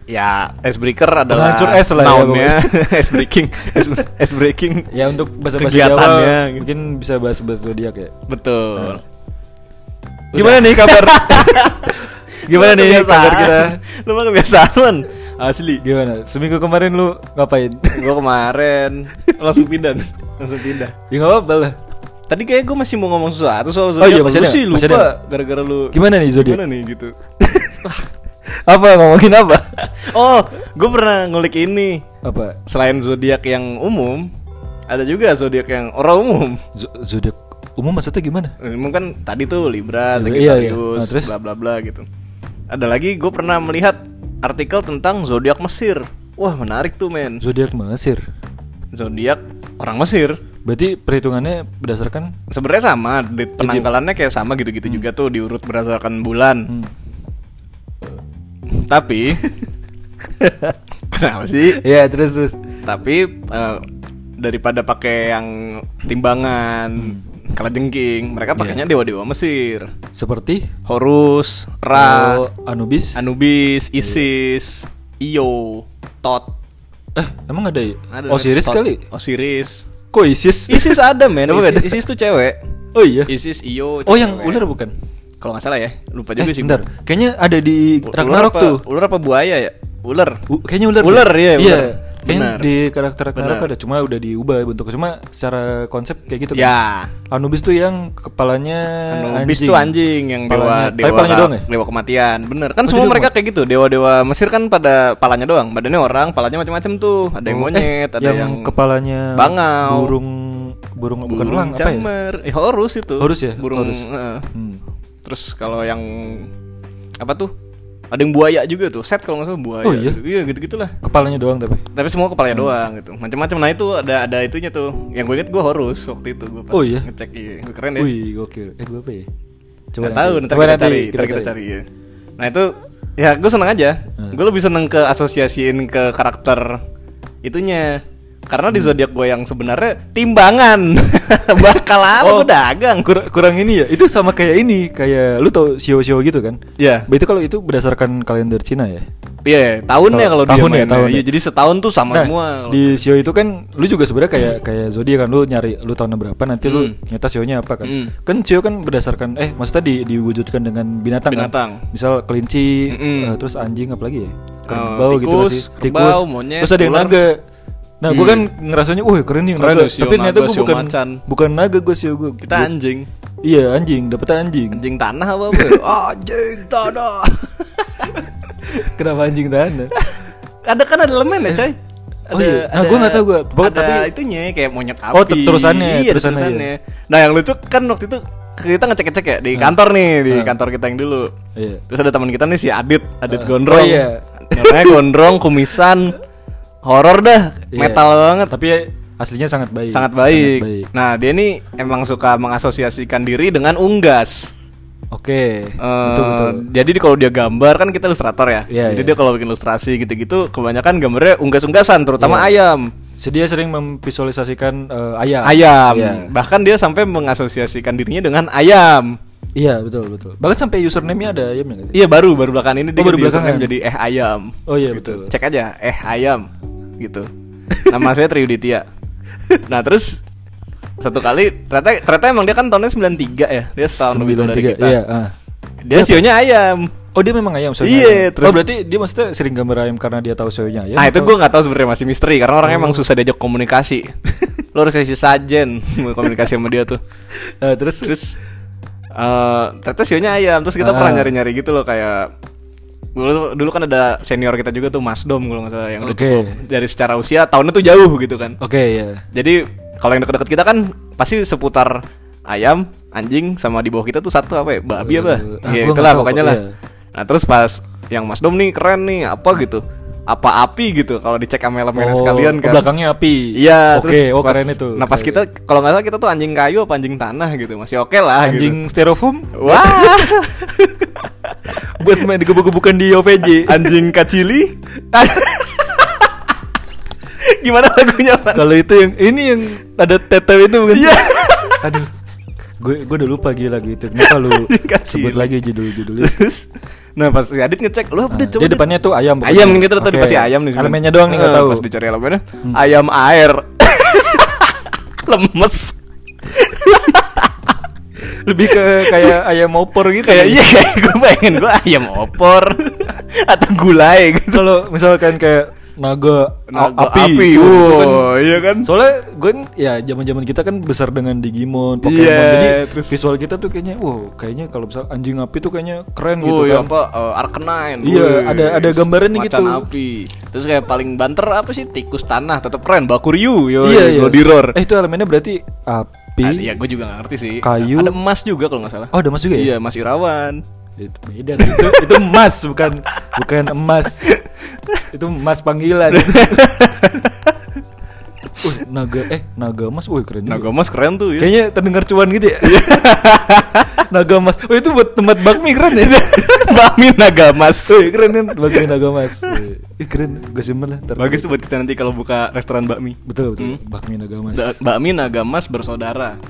Ya, icebreaker adalah Penghancur es lah ya, nounnya. ice breaking, ice, ice breaking. Ya untuk bahasa bahasa Jawa Kegiatannya, gitu. mungkin bisa bahas bahas zodiak ya. Betul. Nah. Gimana nih kabar? Gimana nih kebiasaan. kabar kita? Lu mah kebiasaan, Man. Asli. Gimana? Seminggu kemarin lu ngapain? Gua kemarin langsung pindah, langsung pindah. ya nggak apa-apa lah. Tadi kayak gue masih mau ngomong sesuatu soal Oh iya, zodiak. masih Lu sih lupa gara-gara lu. Gimana nih zodiak? Gimana nih gitu. Apa ngomongin apa? oh, gue pernah ngulik ini. Apa? Selain zodiak yang umum, ada juga zodiak yang orang umum. Z- zodiak umum maksudnya gimana? Umum kan tadi tuh Libra, Libra, iya, iya. Sagittarius, Nah, bla bla bla gitu. Ada lagi gue pernah melihat artikel tentang zodiak Mesir. Wah menarik tuh men. Zodiak Mesir. Zodiak orang Mesir. Berarti perhitungannya berdasarkan Sebenarnya sama, penanggalannya kayak sama gitu-gitu juga tuh diurut berdasarkan bulan. hmm. Tapi kenapa sih? Ya terus terus. Tapi eh, daripada pakai yang timbangan kalajengking, mereka pakainya dewa-dewa Mesir. Seperti Horus, Ra, Oh, Anubis. Anubis, Isis, Io, Tot. eh, emang ada ya? Ada Osiris Tot, kali. Osiris. Kok Isis? Isis ada men. Isis? Isis tuh cewek. Oh iya. Isis, Io. Oh yang ular bukan? Kalau nggak salah ya, lupa juga eh, sih. bentar. gua. Kayaknya ada di U- Ragnarok ular apa, tuh. Ular apa buaya ya? Ular. U- kayaknya ular. Ular, iya, Iya. ular. Kayaknya di karakter Ragnarok ada, cuma udah diubah bentuknya. Cuma secara konsep kayak gitu kan. Ya. Anubis tuh yang kepalanya Anubis tuh anjing yang dewa Palanya- tapi dewa palanya doang ya? dewa kematian. Bener. Kan Oh, semua mereka kayak gitu. Dewa-dewa Mesir kan pada palanya doang. Badannya orang, palanya macam-macam tuh. Ada yang Oh, monyet, eh, ada yang, yang kepalanya bangau. burung burung, bukan burung elang apa ya? Eh horus itu. Horus ya? Burung. Horus. heeh. Hmm. Terus kalau yang apa tuh? Ada yang buaya juga tuh. Set kalau nggak salah buaya. Oh, iya? Gitu. Iya gitu-gitulah. Kepalanya doang tapi. Tapi semua Hmm. kepalanya doang gitu. Macam-macam. Nah itu ada ada itunya tuh. Yang gue inget gue horus waktu itu gue pas Oh, iya? ngecek iya. Gue keren ya. Wih, gokil. Eh, gue apa ya? Coba tahu, ntar kita, cari, ntar kita cari ya. Nah itu Ya, gue seneng aja. Hmm. Gue lebih seneng ke asosiasiin ke karakter itunya. Karena Hmm. di zodiak gue yang sebenarnya timbangan. Bakal apa Oh. gue dagang. Kur- kurang ini ya. Itu sama kayak ini, kayak lu tau sio-sio gitu kan? Iya. Itu kalau itu berdasarkan kalender Cina ya. Iya, tahunnya Kalau kalau dia tahun ya, tahun Iya, ya. jadi setahun tuh sama Nah, semua. di sio itu kan lu juga sebenarnya kayak kayak zodiak kan lu nyari lu tahun berapa nanti lu Hmm. nyata sionya apa kan. Hmm. Kan sio kan berdasarkan eh maksudnya di, diwujudkan dengan binatang. kan? Binatang. Misal kelinci, Mm-mm. eh, terus anjing apa lagi ya? Oh, Kerbau gitu tikus, sih. kerbau, monyet, Terus ada yang naga. Nah, gua Hmm. kan ngerasanya, wah keren nih naga. sio Tapi ternyata sio bukan macan. bukan naga gua sio gua. Kita Gua- anjing. Iya, anjing, dapet anjing. Anjing tanah apa apa? anjing tanah. Kenapa anjing tanah? ada kan ada elemen ya, coy. Oh iya. Nah, gua nggak tahu gua. Pokoknya ada tapi- itunya kayak monyet api. Oh, ter- terusannya, Iya, terusannya, terusannya. Nah, yang lucu kan waktu itu kita ngecek-ngecek ya di kantor nih, di Hmm. kantor kita yang dulu. Iya. Terus ada teman kita nih si Adit, Adit Ah. Gondrong. Oh, iya. Namanya Gondrong, kumisan, horor dah, Iya. metal banget. Tapi aslinya sangat baik. sangat baik. Nah, dia nih emang suka mengasosiasikan diri dengan unggas. Oke. Eh, betul betul. Jadi di- kalau dia gambar kan kita ilustrator ya. Iya, jadi iya. dia kalau bikin ilustrasi gitu-gitu kebanyakan gambarnya unggas-unggasan terutama Iya. ayam. Dia sering memvisualisasikan eh, ayam. Ayam. Iya. Bahkan dia sampai mengasosiasikan dirinya dengan ayam. Iya, betul betul. Bahkan sampai username-nya ada nggak sih? Iya baru baru belakangan ini dia Oh, baru ganti username belakangan. jadi eh ayam. Oh, iya, Gitu. betul. Cek aja eh ayam gitu. Nama saya Triuditya. Nah, terus satu kali ternyata ternyata emang dia kan tahunnya 93 ya. Dia setahun lebih tua dari 93, kita. Iya, ah. Dia sionya ayam. Oh, dia memang ayam soalnya. Iya, ayam. terus- Oh, berarti dia maksudnya sering gambar ayam karena dia tahu sionya ayam. nah, itu gue nggak tahu sebenarnya masih misteri karena orangnya Oh. emang susah diajak komunikasi. Lo harus kasih sajen mau komunikasi sama dia tuh. Eh, terus Terus eh ternyata sionya ayam. Terus kita Ah. pernah nyari-nyari gitu loh kayak dulu dulu kan ada senior kita juga tuh Mas Dom kalau nggak salah yang udah Oke. cukup dari secara usia tahunnya tuh jauh gitu kan. Oke, ya. Jadi kalau yang deket-deket kita kan pasti seputar ayam, anjing sama di bawah kita tuh satu apa ya? Babi apa? Iya, gua itulah pokoknya lah. iya. Nah, terus pas yang Mas Dom nih keren nih, apa gitu? Apa api gitu kalau dicek sama elemen Oh, sekalian kan. belakangnya api. Iya, Oke, terus oh keren itu. Nah, pas kita kalau nggak salah kita tuh anjing kayu apa anjing tanah gitu. Masih oke lah anjing gitu. styrofoam Wah, buat main digebuk-gebukan di OVJ. anjing kacili. Gimana lagunya? Kalau itu yang ini yang ada tetew itu bukan? Iya. Aduh. Gue gue udah lupa gila gitu. Kenapa lu sebut lagi judul-judul itu? Terus Nah pas si Adit ngecek Lu udah Nah, coba dia Dit." depannya tuh ayam pokoknya. Ayam gitu tadi pasti ayam nih. Elemennya doang nih nggak Eh, tahu. Pas dicari elemennya Hmm. Ayam air Lemes Lebih ke kayak ayam opor gitu. Kayak iya kayak gue pengen gue ayam opor Atau gulai gitu Kalau misalkan kayak naga, Naga api, api, kan- wow, iya kan? Soalnya gue kan ya zaman-zaman kita kan besar dengan Digimon, Pokemon. Iya, jadi terus- visual kita tuh kayaknya, wow, kayaknya kalau misal anjing api tuh kayaknya keren gitu Oh kan. iya apa uh, Arcanine Iya, Wih, ada- ada gambarannya macan gitu. api Terus kayak paling banter apa sih Tikus tanah tetap keren Bakuryu yo, iya, iya. Roar Eh itu elemennya berarti api. Ah, Iya gue juga gak ngerti sih kayu. Ada emas juga kalau gak salah Oh, ada emas juga ya? Iya Mas Irawan Itu beda. itu itu emas bukan bukan emas. itu emas panggilan. Wih, naga eh naga emas, wih keren. Naga emas keren tuh ya Kayaknya terdengar cuan gitu ya. naga emas. Oh itu buat tempat bakmi keren ya. Bakmi naga emas Wih, keren kan bakmi naga. Wih, Ih, keren. Gue simpen lah. ntar. Bagus tuh buat kita nanti kalau buka restoran bakmi Betul betul. Hmm. Bakmi naga emas. Da- Bakmi naga emas bersaudara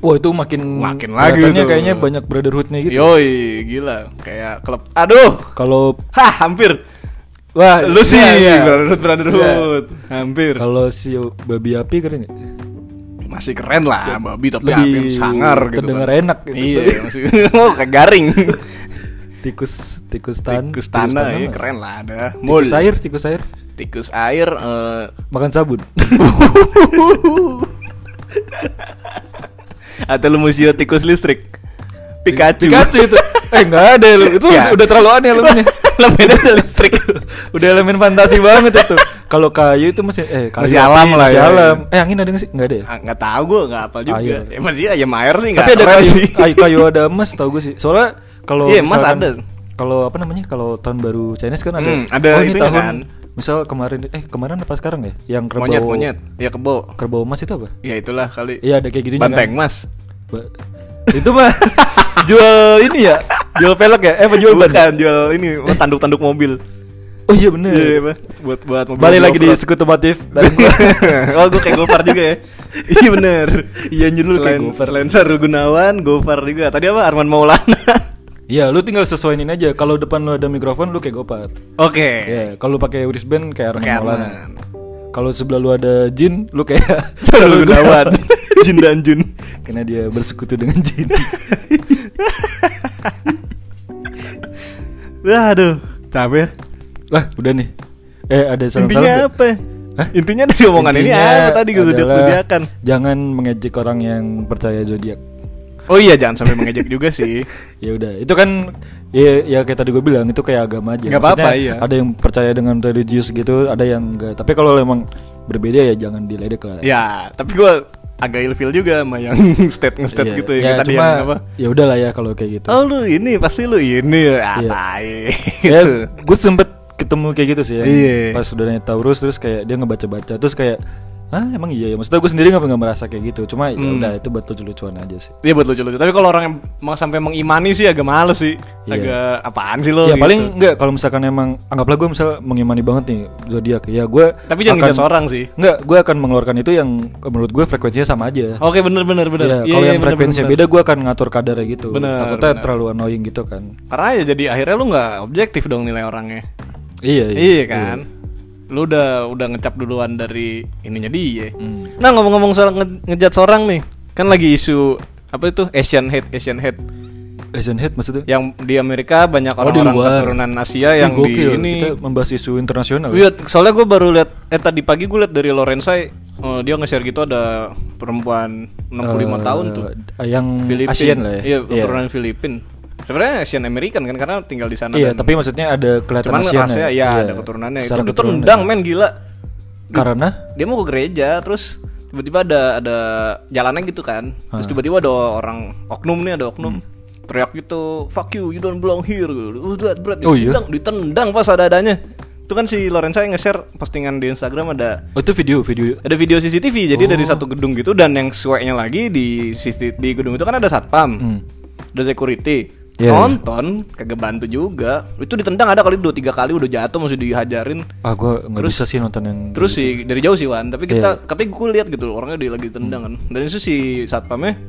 Wah itu makin Makin lagi tuh. kayaknya banyak brotherhoodnya gitu. Yoi gila Kayak klub Aduh Kalau Hah hampir wah Lu sih iya, iya. Brotherhood Brotherhood Hampir Kalau si babi api keren ya? Masih keren lah Babi tapi Lebih api yang sangar gitu terdengar kan. enak gitu. Iya masih Oh kayak garing Tikus tikus tan. Tikus tanah ya keren lah ada Tikus air, tikus air. Tikus air eh, Makan sabun. Atau lu museo tikus listrik Pikachu Pikachu itu. Eh enggak ada lu. Itu Ya. udah terlalu aneh elemennya. Elemennya udah listrik udah elemen fantasi banget itu. Kalau kayu itu masih eh kayu Masih alam lah masih ya. alam. Eh angin ada nggak sih? Enggak ada ya? Ah, nggak tahu gue nggak apa juga Air. ya, masih ayam air sih nggak Tapi ada kayu, sih kayu, kayu ada emas tau gue sih. Soalnya kalau Iya, emas ada. Kalau apa namanya? Kalau tahun baru Chinese kan ada. Hmm, ada oh, itunya tahun kan. Misal kemarin eh kemarin apa sekarang ya? Yang kerbau monyet monyet ya kebo Kerbau emas itu apa? ya itulah kali Iya ada kayak gitu banteng mas Ba- itu mah jual ini ya jual pelek ya? Eh apa jual ban? Bukan jual ini tanduk-tanduk mobil. Oh iya bener. Iya, Pak. buat buat mobil. Balik lagi di off-road. sekutu motif. oh, gue kayak Gofar juga ya. iya bener. Iya, nyuruh kayak selain, Gofar. Selain Saru Gunawan, Gofar juga. Tadi apa? Arman Maulana. Iya, lu tinggal sesuaiin aja. Kalau depan lu ada mikrofon, lu kayak Gopar. Oke. Iya, kalau lu pakai wristband kayak Arman Maulana. Kalau sebelah lu ada jin, lu kayak Saru Gunawan. Jin dan Jun. Karena dia bersekutu dengan jin. Wah, aduh, capek. lah, udah nih. Eh, ada salam-salam. Intinya apa? Hah? Intinya dari omongan ini Intinya apa tadi gue adalah zodiak-zodiakan? Jangan mengejek orang yang percaya zodiak. Oh iya, jangan sampai mengejek juga sih. Ya udah, itu kan ya, ya kayak tadi gue bilang itu kayak agama aja. Nggak apa-apa, iya. Ada yang percaya dengan religius gitu, ada yang enggak. Tapi kalau emang berbeda ya jangan diledek lah. ya, tapi gue agak ilfil juga sama yang state nge-state Iya. gitu ya, ya kayak tadi cuma, yang apa? Ya udahlah ya kalau kayak gitu. Oh lu ini pasti lu ini ah Iya. tai. ya, Gitu. gue sempet ketemu kayak gitu sih ya. Iya. Pas udah nanya Taurus terus kayak dia ngebaca-baca terus kayak ah emang iya ya. Maksudnya gue sendiri nggak nggak merasa kayak gitu. Cuma ya Hmm. udah itu buat lucu-lucuan aja sih. Iya buat lucu-lucu. Tapi kalau orang yang mau sampai mengimani sih agak males sih. Iya. Agak apaan sih lo? ya gitu. paling enggak kalau misalkan emang anggaplah gue misal mengimani banget nih zodiak ya gue Tapi jangan ngejudge orang sih. Enggak, gue akan mengeluarkan itu yang menurut gue frekuensinya sama aja. Oke bener bener bener. Iya, Iya, kalau iya, yang bener, frekuensinya bener, beda gue akan ngatur kadarnya gitu. Bener, Takutnya bener. terlalu annoying gitu kan. Karena ya jadi akhirnya lu nggak objektif dong nilai orangnya. Iya, Iya, kan. Lu udah udah ngecap duluan dari ininya dia. Hmm. Nah ngomong-ngomong soal nge ngejat seorang nih, kan lagi isu apa itu Asian hate Asian hate Asian hate maksudnya? yang di Amerika banyak Oh, di orang-orang luar. keturunan Asia Ih, yang di gokil. ini kita membahas isu internasional. ya? Iya, soalnya gue baru lihat eh tadi pagi gue lihat dari Lorenzai eh, dia nge-share gitu ada perempuan 65 Eh, tahun tuh. Yang Filipin. Asian lah ya. Iya, keturunan Filipin. Sebenarnya Asian American kan karena tinggal di sana Iya, dan- tapi maksudnya ada kelihatan cuman Asian rasanya ya. ya ada keturunannya. Itu ditendang men gila. Karena Dia mau ke gereja terus tiba-tiba ada ada jalannya gitu kan. Terus Ah. tiba-tiba ada orang oknum nih ada oknum. Hmm. Teriak gitu, fuck you, you don't belong here. Udah, berat, Oh, iya? ditendang, ditendang pas ada adanya. Itu kan si Lorenzai nge-share postingan di Instagram ada Oh itu video, video. ada video CCTV jadi Oh. dari satu gedung gitu dan yang sueknya lagi di di gedung itu kan ada satpam Hmm. ada security Iya, nonton kagak bantu juga itu ditendang ada kali dua tiga kali udah jatuh masih dihajarin Ah, gue nggak Terus- bisa sih nonton yang terus sih dari jauh sih Wan tapi kita Iya. tapi gue lihat gitu orangnya dia lagi ditendang kan dan itu si satpamnya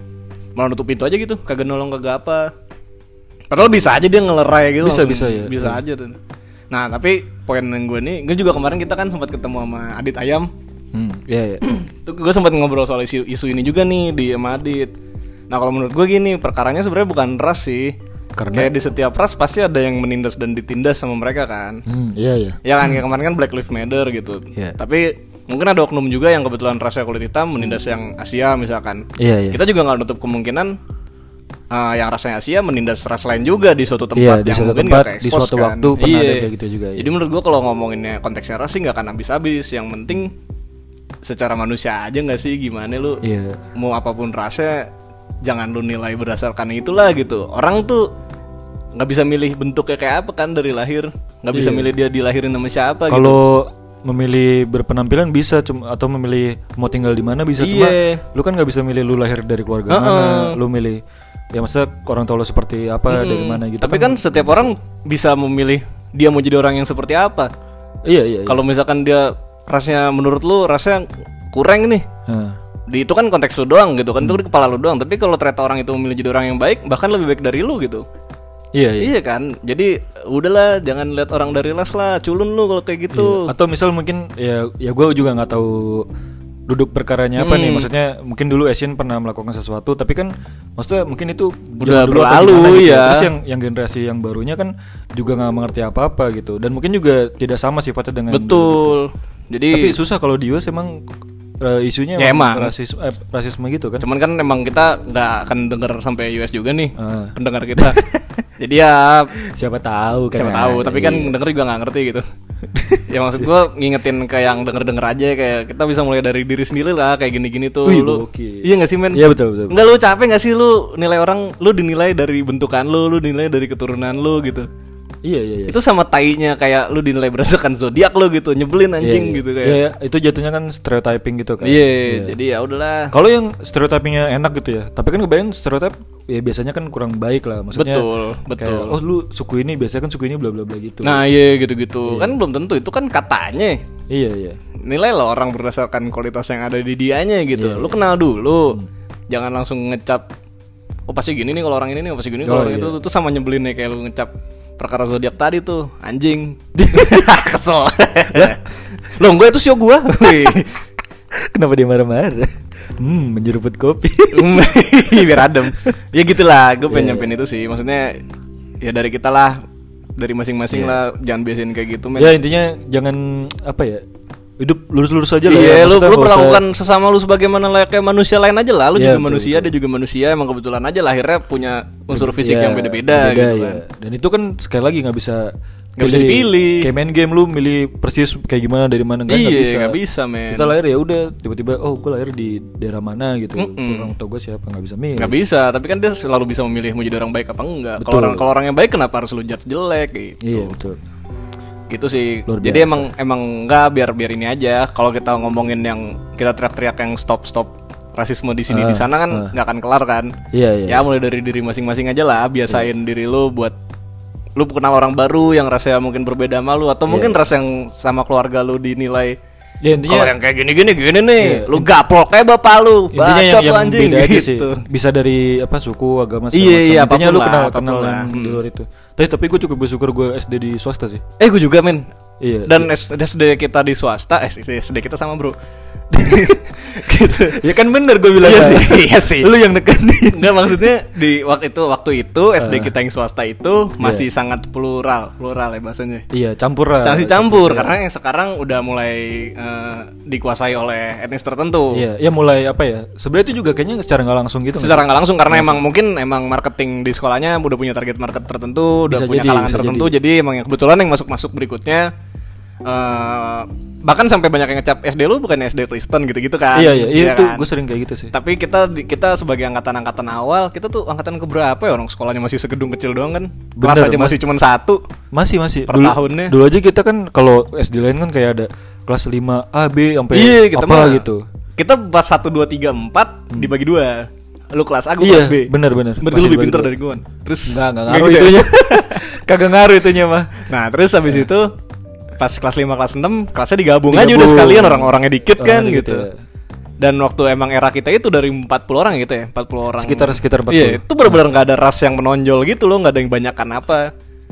malah nutup pintu aja gitu kagak nolong kagak apa padahal bisa aja dia ngelerai gitu Bisa, langsung. bisa ya. bisa Iya. aja tuh nah tapi poin yang gue nih gue juga kemarin kita kan sempat ketemu sama Adit Ayam Hmm, iya, iya. Tuh gue sempat ngobrol soal isu, isu ini juga nih di sama Adit. Nah kalau menurut gue gini perkaranya sebenarnya bukan ras sih. Karena- Kayak di setiap ras pasti ada yang menindas dan ditindas sama mereka kan. Hmm, iya, iya. Ya kan kayak kemarin kan Black Lives Matter gitu. Iya. Tapi mungkin ada oknum juga yang kebetulan rasnya kulit hitam menindas yang Asia misalkan. Iya, iya. Kita juga nggak nutup kemungkinan uh, yang rasanya Asia menindas ras lain juga di suatu Iya, tempat di yang suatu mungkin tempat, di suatu kan. waktu pernah ada Iya. kayak gitu juga, iya. Jadi menurut gua kalau ngomonginnya konteksnya ras sih nggak akan habis-habis. Yang penting secara manusia aja nggak sih gimana lu Iya. mau apa pun rasnya jangan lu nilai berdasarkan itulah gitu. Orang tuh nggak bisa milih bentuknya kayak apa kan dari lahir nggak bisa Iya. milih dia dilahirin sama siapa gitu. Kalau memilih berpenampilan bisa cuma atau memilih mau tinggal di mana bisa cuma Iya. lu kan nggak bisa milih lu lahir dari keluarga Heeh. mana lu milih ya masa orang tua lu seperti apa dari Mm-mm. mana gitu Tapi kan setiap orang bisa memilih dia mau jadi orang yang seperti apa. iya iya, iya. Kalau misalkan dia rasnya menurut lu rasnya kurang nih. Nah, Di itu kan konteks lu doang gitu kan itu di kepala lu doang. Tapi kalau ternyata orang itu memilih jadi orang yang baik bahkan lebih baik dari lu gitu. iya iya Iya kan? Jadi udahlah jangan lihat orang dari las lah, culun lu kalau kayak gitu. Iya. Atau misal mungkin ya ya gue juga nggak tahu duduk perkaranya apa nih Hmm. maksudnya mungkin dulu Asian pernah melakukan sesuatu tapi kan maksudnya mungkin itu Udah dulu berlalu, gitu ya. terus yang yang generasi yang barunya kan juga nggak mengerti apa apa gitu dan mungkin juga tidak sama sifatnya dengan Betul. Jadi tapi susah kalau di US emang eh, isunya Ya, emang. rasis eh, rasisme gitu kan cuman kan emang kita nggak akan denger sampai US juga nih Ah. pendengar kita. Jadi ya siapa tahu kan siapa tahu tapi kan Iya. denger juga nggak ngerti gitu ya maksud gua ngingetin ke yang denger denger aja kayak kita bisa mulai dari diri sendiri lah kayak gini gini tuh Wih, lu gokil. iya gak sih men Iya, betul, betul. nggak lu capek gak sih lu nilai orang lu dinilai dari bentukan lu lu dinilai dari keturunan lu gitu Iya iya iya. Itu sama tainya kayak lu dinilai berdasarkan zodiak lu gitu, nyebelin anjing Iya, iya. gitu kayak. Iya, itu jatuhnya kan stereotyping gitu kan. Iya, jadi ya udahlah. Kalau yang stereotypingnya enak gitu ya, tapi kan kebayang stereotip ya biasanya kan kurang baik lah, maksudnya. Betul, kayak, betul. oh lu suku ini biasanya kan suku ini bla bla bla gitu. Nah, iya gitu-gitu. Kan belum tentu itu kan katanya. Iya iya. Nilai lo orang berdasarkan kualitas yang ada di dianya gitu. Iya, lu kenal dulu. Jangan langsung ngecap oh pasti gini nih kalau orang ini nih, oh, pasti gini kalau Oh, orang iya. itu itu sama nyebelin nih kayak lu ngecap perkara zodiak tadi tuh anjing. Kesel. Loh, gue itu sio. Wih. Kenapa dia marah-marah? Hmm, menyeruput kopi. biar adem ya gitulah gue pengen Iya, nyampein itu sih maksudnya ya dari kita lah dari masing-masing Iya. lah jangan biasain kayak gitu men ya intinya jangan apa ya? Hidup lurus-lurus aja lah. ya, iya lu, maksudnya lu usah- perlakukan sesama lu sebagaimana layaknya manusia lain aja lah lu Iya, juga betul, manusia betul. dia juga manusia emang kebetulan aja lahirnya punya unsur fisik Iya, yang beda-beda gitu iya. kan Dan itu kan sekali lagi nggak bisa Nggak bisa dipilih. Kayak main game lu milih persis kayak gimana dari mana kan nggak iya nggak bisa men Kita lahir ya udah tiba-tiba oh gue lahir di daerah mana gitu. Mm-mm. Orang tua gue siapa nggak bisa milih. nggak bisa tapi kan dia selalu bisa memilih mau jadi orang baik apa enggak kalau orang kalau orang yang baik kenapa harus lu jelek gitu Iya betul. Gitu sih Luar jadi biasa. emang emang enggak biar biar ini aja kalau kita ngomongin yang kita teriak-teriak yang stop stop rasisme di sini Ah, di sana kan ah. nggak akan kelar kan Iya iya. ya mulai dari diri masing-masing aja lah biasain diri lu buat lu kenal orang baru yang rasanya mungkin berbeda sama lu atau mungkin rasa yang sama keluarga lu dinilai Ya intinya kalau yang kayak gini gini gini nih Iya, lu gaplok kayak bapak lu intinya yang, bacot lu yang anjing beda aja sih. gitu Bisa dari apa suku, agama Iya, iya, Intinya apa pun lu lah, kenal kenal yang di Hmm. luar itu. Tapi tapi gue cukup bersyukur gue SD di swasta sih. eh gue juga men Iya. dan SD kita di swasta eh SD kita sama bro gitu ya kan bener gue bilang. Iya kan. sih, iya sih. Lu yang nekenin. Enggak maksudnya di waktu itu waktu itu SD Ah. kita yang swasta itu masih sangat plural, plural ya bahasanya. Iya, campur. Masih campur Iya. karena yang sekarang udah mulai eh, dikuasai oleh etnis tertentu. Iya, ya mulai apa ya? Sebenarnya itu juga kayaknya secara nggak langsung gitu. Secara nggak langsung karena emang mungkin emang marketing di sekolahnya udah punya target market tertentu, udah Bisa punya jadi, kalangan tertentu, jadi. jadi. emang yang kebetulan yang masuk-masuk berikutnya eh bahkan sampai banyak yang ngecap SD lu bukan SD Kristen gitu-gitu kan. Iya, iya, iya itu kan? gue sering kayak gitu sih. Tapi kita kita sebagai angkatan-angkatan awal, kita tuh angkatan keberapa ya orang sekolahnya masih segedung kecil doang kan? Kelas Bener, aja Mas. masih cuma satu. Masih masih. Per dulu, tahunnya. Dulu aja kita kan kalau SD lain kan kayak ada kelas 5 A B sampai Iya, kita apa mah gitu. Kita pas 1 2 3 4 dibagi dua. Lu kelas A, gua Iya, kelas B. bener, bener. Berarti lu lebih dua. dari gua. Terus Enggak, enggak Nggak ngaruh gitu ya? itunya. Kagak ngaruh itunya mah. Nah, terus habis itu pas kelas 5 kelas 6 kelasnya digabung, aja udah sekalian orang-orangnya dikit kan Orang gitu. gitu ya. Dan waktu emang era kita itu dari 40 orang gitu ya, 40 orang. Sekitar- sekitar 40. Iya, itu benar-benar nggak ada ras yang menonjol gitu loh, nggak ada yang banyakan apa.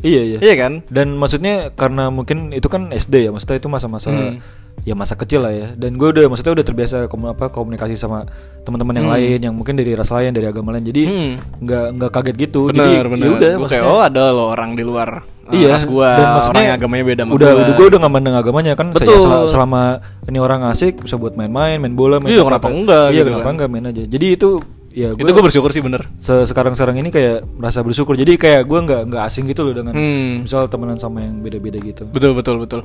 Iya, iya. Iya kan? Dan maksudnya karena mungkin itu kan SD ya, maksudnya itu masa-masa Hmm. Ya masa kecil lah ya. Dan gue udah maksudnya udah terbiasa komu- apa komunikasi sama teman-teman yang Hmm. lain yang mungkin dari ras lain, dari agama lain. Jadi Hmm. nggak nggak kaget gitu. Bener, Jadi ya udah Gua kayak, maksudnya. oh ada loh orang di luar uh, Iya, ras gua, maksudnya orang yang agamanya beda sama udah, gua. Udah gue udah gak mandang agamanya kan. saya Betul. sel- selama ini orang asik bisa buat main-main, main bola, main Iya, kenapa enggak Iya, gitu kenapa kan. enggak main aja. Jadi itu ya itu gue bersyukur sih bener. sekarang-sekarang ini kayak merasa bersyukur. Jadi kayak gue nggak nggak asing gitu loh dengan Hmm. misal temenan sama yang beda-beda gitu. Betul betul betul.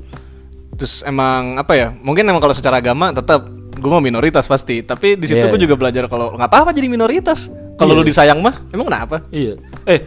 Terus emang apa ya? Mungkin emang kalau secara agama tetap gue mau minoritas pasti. Tapi di situ Iya, gue iya. juga belajar kalau nggak apa-apa jadi minoritas. Kalau Iya. lu disayang mah, emang kenapa? Iya. Eh,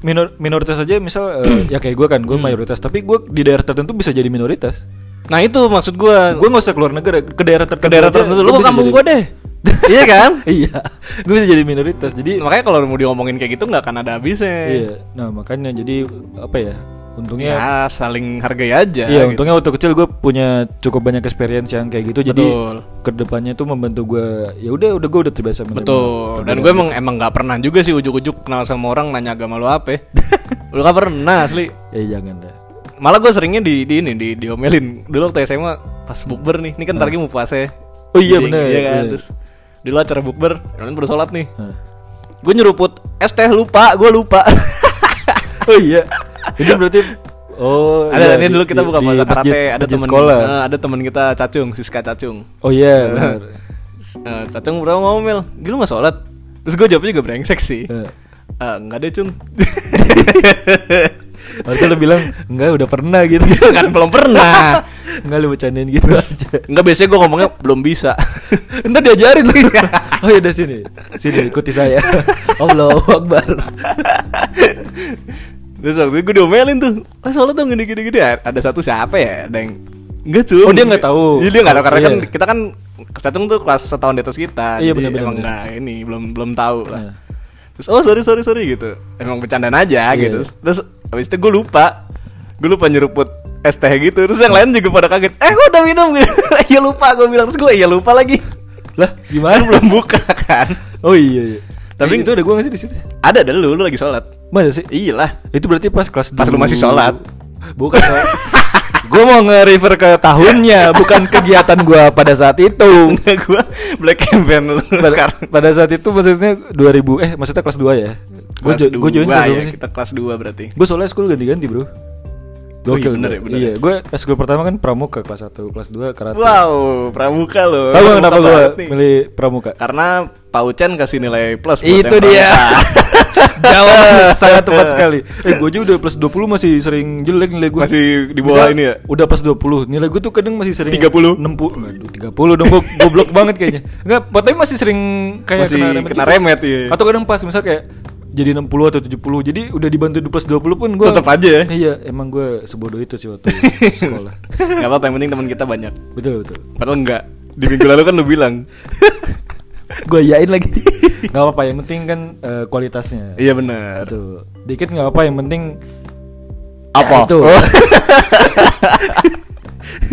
minor minoritas aja misal eh, ya kayak gue kan, gue Hmm. mayoritas, tapi gue di daerah tertentu bisa jadi minoritas. Nah itu maksud gue. Gue nggak usah keluar negara, ke daerah tertentu. ke daerah tertentu, lu ke kampung gue deh. iya kan? iya, gue bisa jadi minoritas. Jadi Makanya kalau mau diomongin kayak gitu nggak akan ada habisnya. iya. Nah makanya jadi apa ya? Untungnya Ya saling hargai aja. Iya, gitu. untungnya waktu kecil gue punya cukup banyak experience yang kayak gitu. Jadi Betul. ke depannya tuh membantu gue. Ya udah, udah gue udah terbiasa menerima Betul. Dan gue emang emang nggak pernah juga sih ujuk-ujuk kenal sama orang nanya agama lu apa. ya. lu nggak pernah asli. gitu. Ya jangan dah. Malah gue seringnya di, di ini di diomelin dulu waktu SMA pas bukber nih. Ini kan ntar lagi mau puasa. ya. Oh iya, Jadi, bener, Iya kan. bener. Terus dulu acara bukber, kalian baru sholat nih. Gue nyeruput es teh lupa, gue lupa. Oh iya. Ini berarti Oh, ada iya, ini dulu kita di- buka masa karate, masjid- ada temen sekolah. eh, ada temen kita Cacung, Siska Cacung. Oh iya, benar. Eh, Cacung berapa ngomel? Gila nggak sholat? Terus gue jawabnya juga brengsek sih. Eh. Eh, enggak deh cung Harusnya lo bilang enggak udah pernah gitu. kan belum pernah enggak lu bercandain gitu aja. Enggak biasanya gue ngomongnya belum bisa Ntar diajarin lagi. oh iya udah sini. Sini ikuti saya. Allahu Akbar. Terus waktu itu gue diomelin tuh. Ah soalnya tuh gini gini gini. Ada satu siapa ya? Ada yang Enggak cuy. Oh, dia nggak tahu. Iya dia nggak tahu karena Iya. kan kita kan Cacung tuh kelas setahun di atas kita. Iya, benar, Emang benar. nggak ini belum belum tahu lah. Iya. Terus oh sorry sorry sorry gitu. Emang bercandaan aja Iya, gitu. iya. Terus habis itu gue lupa. Gue lupa nyeruput es teh gitu. Terus yang lain juga pada kaget. Eh gue udah minum gitu. Iya lupa gue bilang terus gue iya lupa lagi. Lah, gimana? belum buka kan. Oh iya iya. Tapi itu ada gua gak sih di situ? Ada ada lu, lu lagi sholat. Masa sih? Iya lah. Itu berarti pas kelas Pas lu dulu. masih sholat. Bukan. gue mau nge-refer ke tahunnya, bukan kegiatan gua pada saat itu. Enggak gue black campaign lu. pada, pada saat itu maksudnya 2000 eh maksudnya kelas 2 ya. Gue gue join kelas ya, kita kelas 2 berarti. Gue soalnya school ganti-ganti, Bro. Oh iya, Gokil, bener ya, bener Iya, ya. gue school pertama kan pramuka kelas 1, kelas 2 karate. Wow, pramuka lo. Tahu kenapa gue milih pramuka? Karena Pak Ucen kasih nilai plus buat Itu dia. pramuka. Jawaban sangat tepat sekali. Eh, gue aja udah plus 20 masih sering jelek nilai gue. Masih di bawah ini ya? Udah plus 20. Nilai gue tuh kadang masih sering 30? 60. Aduh, 30 dong gue goblok banget kayaknya. Enggak, tapi masih sering kayak Masih kena remet. kena gitu. remet, iya. Atau kadang pas misal kayak jadi 60 atau 70. Jadi udah dibantu di plus 20 pun gue Tetep aja ya? Iya, emang gue sebodoh itu sih waktu sekolah. Gak apa-apa, yang penting teman kita banyak. Betul, betul. Padahal enggak. Di minggu lalu kan lu bilang. gue yain lagi. Gak apa-apa, yang penting kan eh, kualitasnya. Iya benar. Betul. Dikit nggak apa, yang penting Apa? Ya, itu. Oh.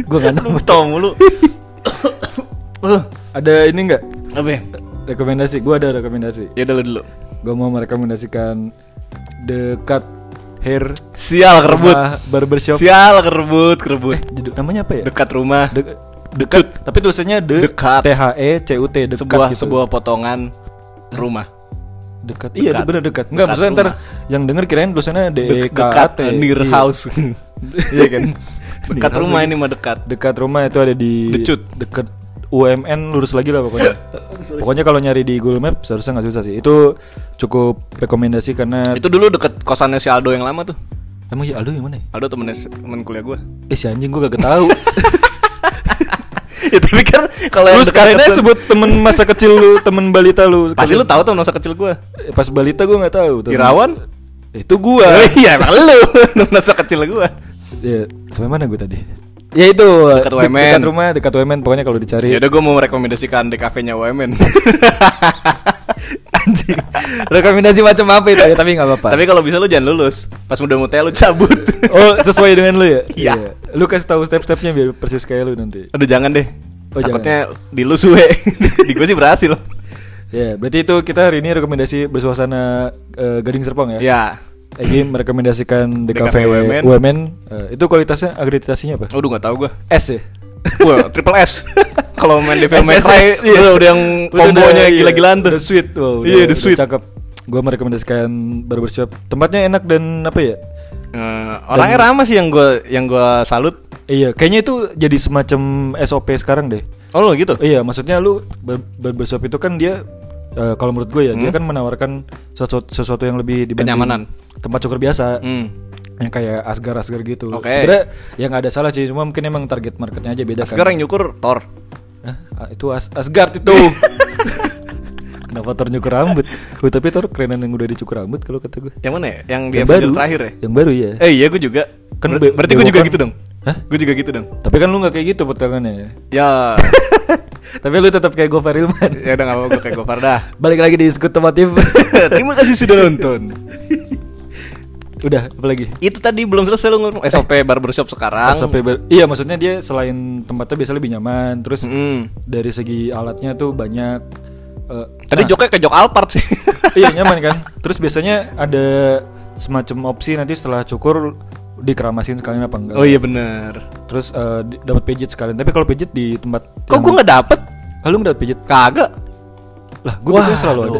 gue nggak nemu. tau mulu. Ada ini nggak Apa ya? rekomendasi? Gue ada rekomendasi. Ya udah lu dulu. Gue mau merekomendasikan The Cut Hair Sial kerebut. barbershop. Sial kerebut, kerebut. Eh, namanya apa ya? Dekat rumah. De-. Dekat. Tapi tulisannya The Dekat. T H E C U T dekat sebuah gitu. sebuah potongan rumah. dekat. Iya, Dekat. bener dekat. Enggak, Dekat maksudnya ntar yang denger kirain tulisannya D E K A dekat T. near Iya. house. Iya kan? Dekat rumah ini mah dekat. Dekat rumah itu ada di Decut. Dekat UMN lurus lagi lah pokoknya. pokoknya kalau nyari di Google Maps seharusnya nggak susah sih. Itu cukup rekomendasi karena Itu dulu deket kosannya si Aldo yang lama tuh. emang ya Aldo yang mana ya? Aldo temennya temen kuliah gua. Eh si anjing gua gak tahu. ya tapi kan kalau lu yang sekalian aja dekat-dekat- sebut temen masa kecil lu, temen balita lu. Pasti lu tahu tuh masa kecil gua. Eh, Pas balita gua nggak tahu. temen- Irawan? Itu gua. Oh iya, emang lu masa kecil gua. Ya, sampai mana gue tadi? Ya itu Dekat de- UMN. dekat rumah, dekat UMN pokoknya kalau dicari. Ya udah gua mau merekomendasikan di kafenya UMN. Anjing. Rekomendasi macam apa itu ya, tapi nggak apa-apa. tapi kalau bisa lu jangan lulus. Pas udah mutia lu cabut. oh, sesuai dengan lu ya? Iya. Lu kasih tahu step-stepnya biar persis kayak lu nanti. Aduh jangan deh. Oh, Takutnya di lu suwe. di gua sih berhasil. Ya, berarti itu kita hari ini rekomendasi bersuasana eh, Gading Serpong ya. Ya. Egi merekomendasikan DKV cafe UMN. UMN. Eh, itu kualitasnya akreditasinya apa? Aduh nggak tahu gua. S ya. Wah, triple S. Kalau main Devil May Cry iya. udah, udah yang kombonya gila-gilaan tuh. Udah sweet. Wow, Iya, udah sweet. Cakep. Gua merekomendasikan barbershop. Tempatnya enak dan apa ya? Eh, orangnya ramah sih yang gua yang gua salut. Iya, kayaknya itu jadi semacam SOP sekarang deh. Oh lo gitu? Iya, maksudnya lu bar- barbershop itu kan dia eh, kalau menurut gue ya, dia Hmm. kan menawarkan sesuatu, sesuatu yang lebih dibanding Kenyamanan. tempat cukur biasa. Hmm. Yang kayak asgar-asgar gitu. Oke. Sebenarnya ya nggak ada salah sih, cuma mungkin emang target marketnya aja beda Sekarang kan. yang nyukur Thor. Hah? Ah, itu as Asgard itu. Kenapa Thor nyukur rambut? Oh, tapi Thor kerenan yang udah dicukur rambut kalau kata gue. Yang mana ya? Yang di Avenger terakhir ya? Yang baru ya. Eh iya gue juga. Kan Ber- be- berarti gue juga bewokan. gitu dong. Hah? Gue juga gitu dong. Tapi kan lu nggak kayak gitu potongannya. Ya. tapi lu tetap kayak Gofar Ilman. ya udah gak apa gue kayak Gopar dah. Balik lagi di Skut Otomotif. Terima kasih sudah nonton. Udah, apa lagi? Itu tadi belum selesai lu ngomong SOP barbershop sekarang. SOP ber- iya maksudnya dia selain tempatnya biasa lebih nyaman terus Mm. dari segi alatnya tuh banyak eh, Tadi nah, joknya kayak jok Alphard sih. iya nyaman kan terus biasanya ada semacam opsi nanti setelah cukur dikeramasin sekalian apa enggak oh iya bener. terus eh, di- dapat pijit sekalian tapi kalau pijit di tempat Kok gue nggak dapet? Ah, lu nggak dapat pijit Kagak. lah gue biasanya selalu ada.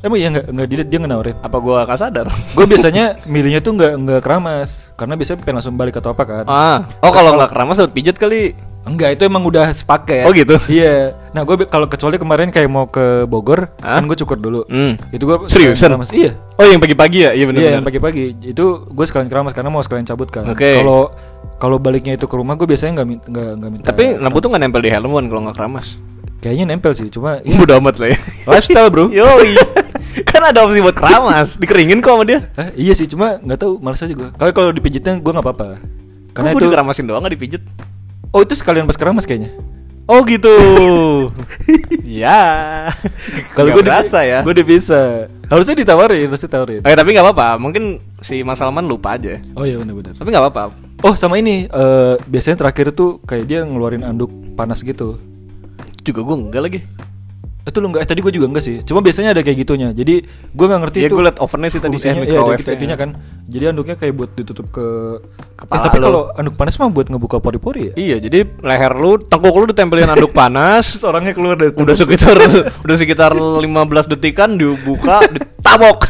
Emang iya nggak nggak dia dia nggak nawarin Apa gue gak sadar? gue biasanya milihnya tuh nggak nggak keramas karena biasanya pengen langsung balik atau apa kan ah. Oh kalau nggak keramas dapat pijet kali. Enggak, itu emang udah sepaket. Oh, gitu? Iya. Nah, gue kalau kecuali kemarin kayak mau ke Bogor, Hah? kan gue cukur dulu. Hmm. Itu gue Seriusan? keramas. Iya. Oh yang pagi-pagi ya? Iya bener. iya, yang pagi-pagi. Itu gue sekalian keramas karena mau sekalian cabut kan. Oke. Kalau kalau baliknya itu ke rumah gue biasanya nggak nggak nggak minta. Tapi lampu tuh nggak nempel di helm kan kalau nggak keramas. Kayaknya nempel sih, cuma Bodo amat lah ya. lifestyle bro. Yoi. kan ada opsi buat keramas, dikeringin kok sama dia. Hah, iya sih, cuma nggak tahu, males aja gue. Kalau kalau dipijitnya gue nggak apa-apa. Karena Karena itu dikeramasin doang gak dipijet. Oh itu sekalian pas keramas kayaknya. Oh gitu. ya. Kalau gue berasa ya. Gue udah bisa. Harusnya ditawarin, harusnya ditawarin. Eh tapi nggak apa-apa, mungkin si Mas Salman lupa aja. Oh iya benar-benar. Tapi nggak apa-apa. Oh sama ini, eh biasanya terakhir tuh kayak dia ngeluarin anduk panas gitu. Juga gue enggak lagi. Itu lu enggak? Eh, tadi gue juga enggak sih. Cuma biasanya ada kayak gitunya. Jadi gue nggak ngerti Iya, itu. gua liat ovennya sih tadi, eh, microwave-nya. gitu intinya kan. Jadi anduknya kayak buat ditutup ke Kepala Eh, tapi lu. kalau anduk panas mah buat ngebuka pori-pori ya. Iya, jadi leher lu, tengkuk lu ditempelin anduk panas, Orangnya keluar dari udah sekitar udah sekitar 15 detikan dibuka, ditabok.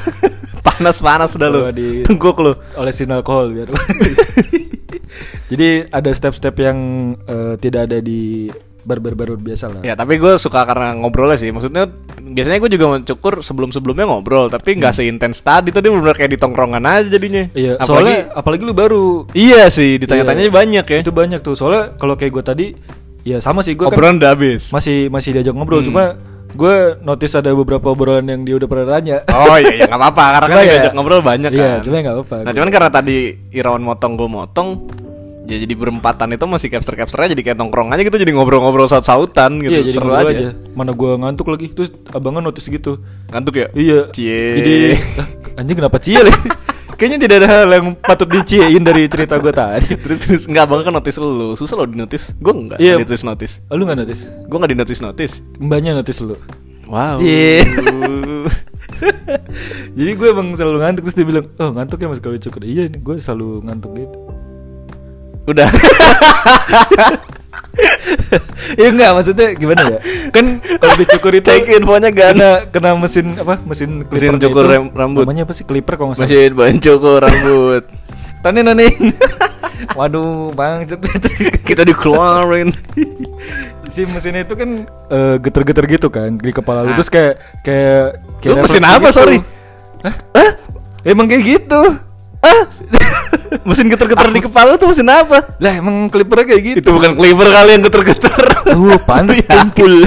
Panas-panas dah lu. Di- Tengkuk lu. olesin alkohol biar. Jadi ada step-step yang eh, tidak ada di barber-barber biasa lah. Ya, tapi gue suka karena ngobrolnya sih. Maksudnya biasanya gue juga mencukur sebelum-sebelumnya ngobrol, tapi nggak seintens tadi. Tadi benar kayak di tongkrongan aja jadinya. Iya, apalagi soalnya apalagi lu baru. iya sih, ditanya-tanya Iya. banyak ya. Itu banyak tuh. Soalnya kalau kayak gue tadi ya sama sih gue kan Obrolan udah habis. masih masih diajak ngobrol Hmm. cuma gue notice ada beberapa obrolan yang dia udah pernah tanya. Oh iya, ya nggak apa-apa karena Cuma kan ya- diajak ngobrol banyak Iya, kan. cuma ya nggak apa-apa. Nah, cuman karena tadi Irawan motong gue motong, ya jadi berempatan itu masih capture capture jadi kayak nongkrong aja gitu, jadi ngobrol-ngobrol saut-sautan gitu, Iya, jadi seru ngobrol aja. Mana gue ngantuk lagi. Terus abangnya notice gitu. Ngantuk ya? Iya. Cie. Jadi "Ah, anjing kenapa cie lagi? Kayaknya tidak ada hal yang patut diciein dari cerita gue tadi. terus terus enggak bang kan notice lu susah lo di notice gue enggak Iya. di notice notice lu nggak notice? gue enggak di notice notice Mbaknya notice lu. wow Iya. Jadi gue emang selalu ngantuk terus dia bilang, "Oh, ngantuk ya Mas kalau cukur." Iya, gue selalu ngantuk gitu. Udah ya enggak maksudnya gimana ya? Kan kalau dicukur itu Take infonya gan. kena kena mesin apa? Mesin Mesin cukur itu. rambut. Namanya apa sih? Clipper kalau nggak salah. bahan cukur rambut Tane nane. Waduh, bang, kita dikeluarin si mesinnya itu kan eh, geter-geter gitu kan di kepala lu Ah. terus kayak kayak kayak Lu mesin apa, gitu. sorry? Hah? Hah? Emang kayak gitu. Ah mesin geter-geter di kepala tuh mesin apa Lah emang clippernya kayak gitu. itu bukan cleaver kali yang geter-geter Uh, panas Ya. tumpul.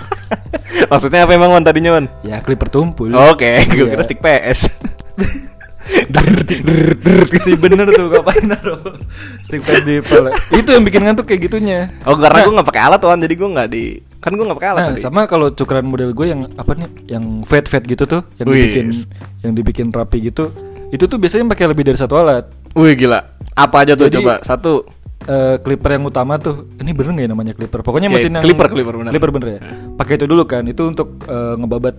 maksudnya apa emang man tadinya man ya, clipper tumpul. oke gue Iya. kira stick PS si bener tuh ngapain naruh stick pad di kepala. Itu yang bikin ngantuk kayak gitunya. oh karena Nah, gue nggak pakai alat tuan jadi gue nggak di kan gue nggak pakai alat Nah, tadi sama kalau cukuran model gue yang apa nih, yang fat fat gitu tuh, yang Wih. dibikin yang dibikin rapi gitu, itu tuh biasanya pakai lebih dari satu alat. wih gila apa aja tuh Jadi- coba satu Eh, clipper yang utama tuh, ini bener nggak ya namanya clipper? Pokoknya Ya, mesin yang clipper, clipper, bener. Clipper bener ya. Pakai itu dulu kan, itu untuk eh, ngebabat.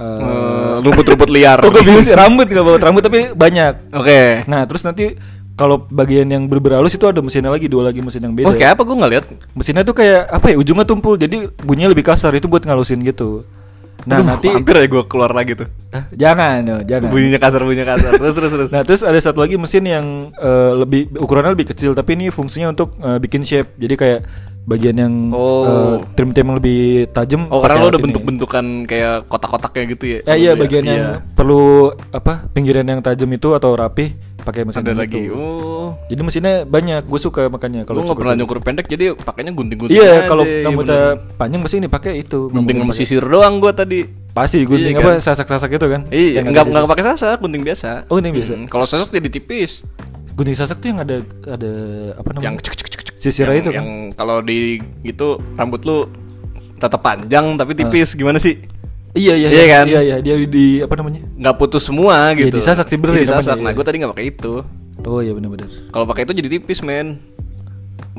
eh, rumput-rumput liar Kok gue bingung sih rambut nggak babat rambut tapi banyak. oke Nah terus nanti kalau bagian yang berber halus itu ada mesinnya lagi dua lagi mesin yang beda. oke apa gue nggak lihat Mesinnya tuh kayak apa ya ujungnya tumpul jadi bunyinya lebih kasar itu buat ngalusin gitu. Nah Aduh, nanti hampir ya gue keluar lagi tuh. Hah, jangan no, jangan. bunyinya kasar bunyinya kasar. Terus terus terus. Nah terus ada satu lagi mesin yang eh, lebih ukurannya lebih kecil tapi ini fungsinya untuk eh, bikin shape. Jadi kayak bagian yang Oh. eh, trim-trim lebih tajam. oh karena lo udah bentuk-bentukan kayak kotak-kotaknya gitu ya Ya iya Iya, bagian yang iya. perlu apa pinggiran yang tajam itu atau rapi pakai mesin ada itu. lagi oh Jadi mesinnya banyak, gue suka makanya Kalau nggak pernah itu. nyukur pendek jadi pakainya gunting-gunting Iya, kalau iya rambutnya bener. panjang pasti ini pakai itu. gunting sama sisir doang gua tadi Pasti gunting Iya apa kan? sasak-sasak itu kan? iya nggak nggak pakai sasak gunting biasa Oh, gunting biasa. Mm, kalau sasak jadi tipis Gunting sasak tuh yang ada ada apa namanya? yang cek cek Sisirnya yang, itu kan? yang kalau di gitu rambut lu tetap panjang tapi tipis gimana sih? Iya iya Iya kan? Iya iya. Dia di apa namanya? nggak putus semua Iya, gitu. disasak sih, bener Iya, ya disasak. namanya, nah iya. gue tadi nggak pakai itu. Oh iya benar-benar. kalau pakai itu jadi tipis men.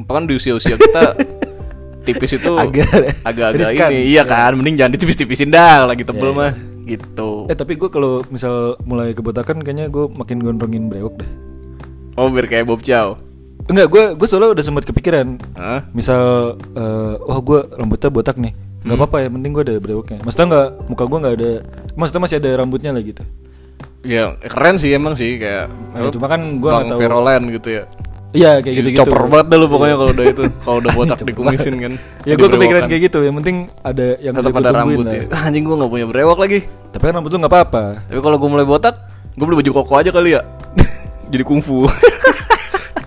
Kan di usia usia kita? Tipis itu Agak- agak-agak ini. Iya kan? Mending jangan ditipis-tipisin dah lagi tebel Iya, mah. Iya. gitu. Eh tapi gue kalau misal mulai kebotakan kayaknya gue makin gondrongin brewok dah. oh biar kayak Bob Chow Enggak, gue gue soalnya udah sempat kepikiran. Hah? Misal, eh, oh gue rambutnya botak nih, nggak Hmm. apa-apa ya, mending gue ada brewoknya. Maksudnya nggak, muka gue nggak ada, maksudnya masih ada rambutnya lah gitu. ya keren sih emang sih kayak Nah, cuma kan gua Bang nggak tahu. Verolen gitu ya Iya kayak gitu gitu. Chopper banget dah lu pokoknya kalau udah itu Kalau udah botak dikumisin kan ya gue kepikiran kayak gitu. Yang penting ada yang Tetap ada rambut lah. ya Ah, Anjing gua gak punya brewok lagi Tapi kan rambut lu nggak apa-apa. Tapi kalau gua mulai botak Gua beli baju koko aja kali ya Jadi kungfu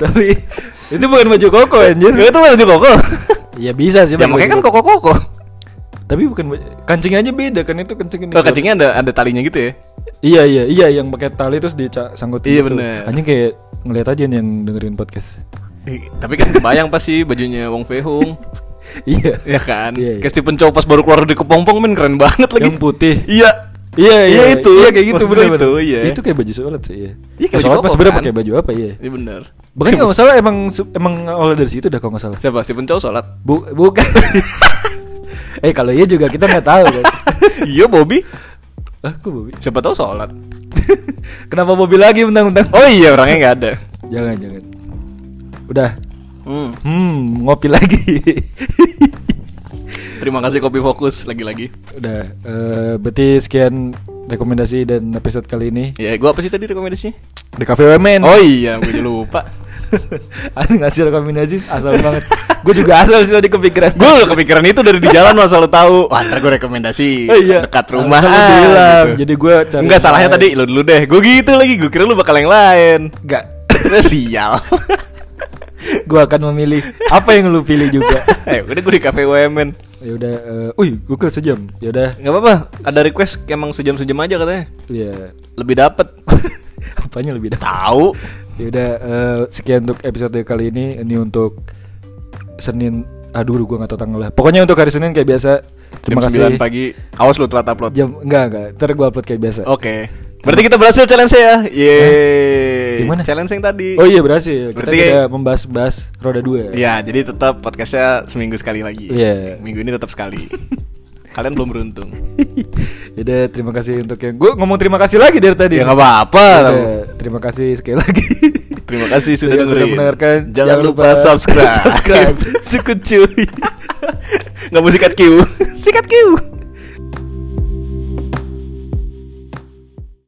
Tapi itu bukan baju koko anjir. Ya itu baju koko Ya bisa sih. Ya makanya kan baju koko-koko Tapi bukan kancingnya aja beda kan itu kancing ini. Oh, kancingnya ada ada talinya gitu ya? Iya iya iya yang pakai tali terus disangkutin. Iya, gitu. bener. Anjing kayak ngeliat aja nih yang dengerin podcast. Tapi kan kebayang pasti bajunya Wong Fei Hung. iya. ya kan? Iya, iya. Kayak Stephen Chow pas baru keluar dari kepompong men keren banget lagi. Yang putih. Iya. Iya Iya, itu. Iya kayak gitu bener, itu, iya. Itu kayak baju sholat sih iya. Iya, kayak baju sholat koko, sebenarnya kan? pakai baju apa iya. Iya bener. Bahkan kalau nggak salah emang emang awal dari situ dah kalau nggak salah. Siapa? Stephen Chow sholat? Bu, bukan. eh kalau iya juga kita nggak tahu kan. iya Bobby. ah, kok Bobby? Siapa tahu sholat. Kenapa Bobby lagi mentang-mentang? Oh iya orangnya nggak ada. Jangan jangan. Udah. Hmm. Hmm, ngopi lagi. Terima kasih Kopi Fokus lagi-lagi. Udah. eh berarti sekian rekomendasi dan episode kali ini Ya, gua apa sih tadi rekomendasinya? di Cafe Women. Oh iya, gue juga lupa. Asli ngasih rekomendasi asal banget. Gue juga asal sih tadi kepikiran. gue udah kepikiran itu dari di jalan masa lu tahu. Wah, ntar gue rekomendasi Oh iya. dekat rumah. Ah, bilang. gitu. Jadi gua cari Enggak salahnya tadi lu dulu deh. Gue gitu lagi. Gue kira lu bakal yang lain. Enggak. Udah sial. gue akan memilih apa yang lu pilih juga. eh, udah gue di cafe UMN. ya udah, eh, wih, gue ke sejam. Ya udah, Gak apa-apa. Ada request emang sejam-sejam aja katanya. ya Lebih dapet. apanya lebih dah. Tahu. Ya udah, eh, sekian untuk episode kali ini. Ini untuk Senin. Aduh, gue nggak tahu tanggalnya. Pokoknya untuk hari Senin kayak biasa. Terima Jam kasih. 9 pagi. Awas lu telat upload. Jam enggak enggak. Ntar gue upload kayak biasa. Oke. Berarti kita berhasil challenge ya. Yeay. Gimana? Challenge yang tadi. Oh iya berhasil. Kita Berarti- tidak membahas-bahas roda dua. Ya, jadi tetap podcastnya seminggu sekali lagi. Iya. Minggu ini tetap sekali. Kalian belum beruntung. Yaudah, terima kasih untuk yang gue ngomong terima kasih lagi dari tadi. Ya nggak apa-apa. Terima kasih sekali lagi. Terima kasih sudah dengerin. mendengarkan. Jangan lupa subscribe. subscribe. Sukut cuy. Nggak mau sikat Q. sikat Q.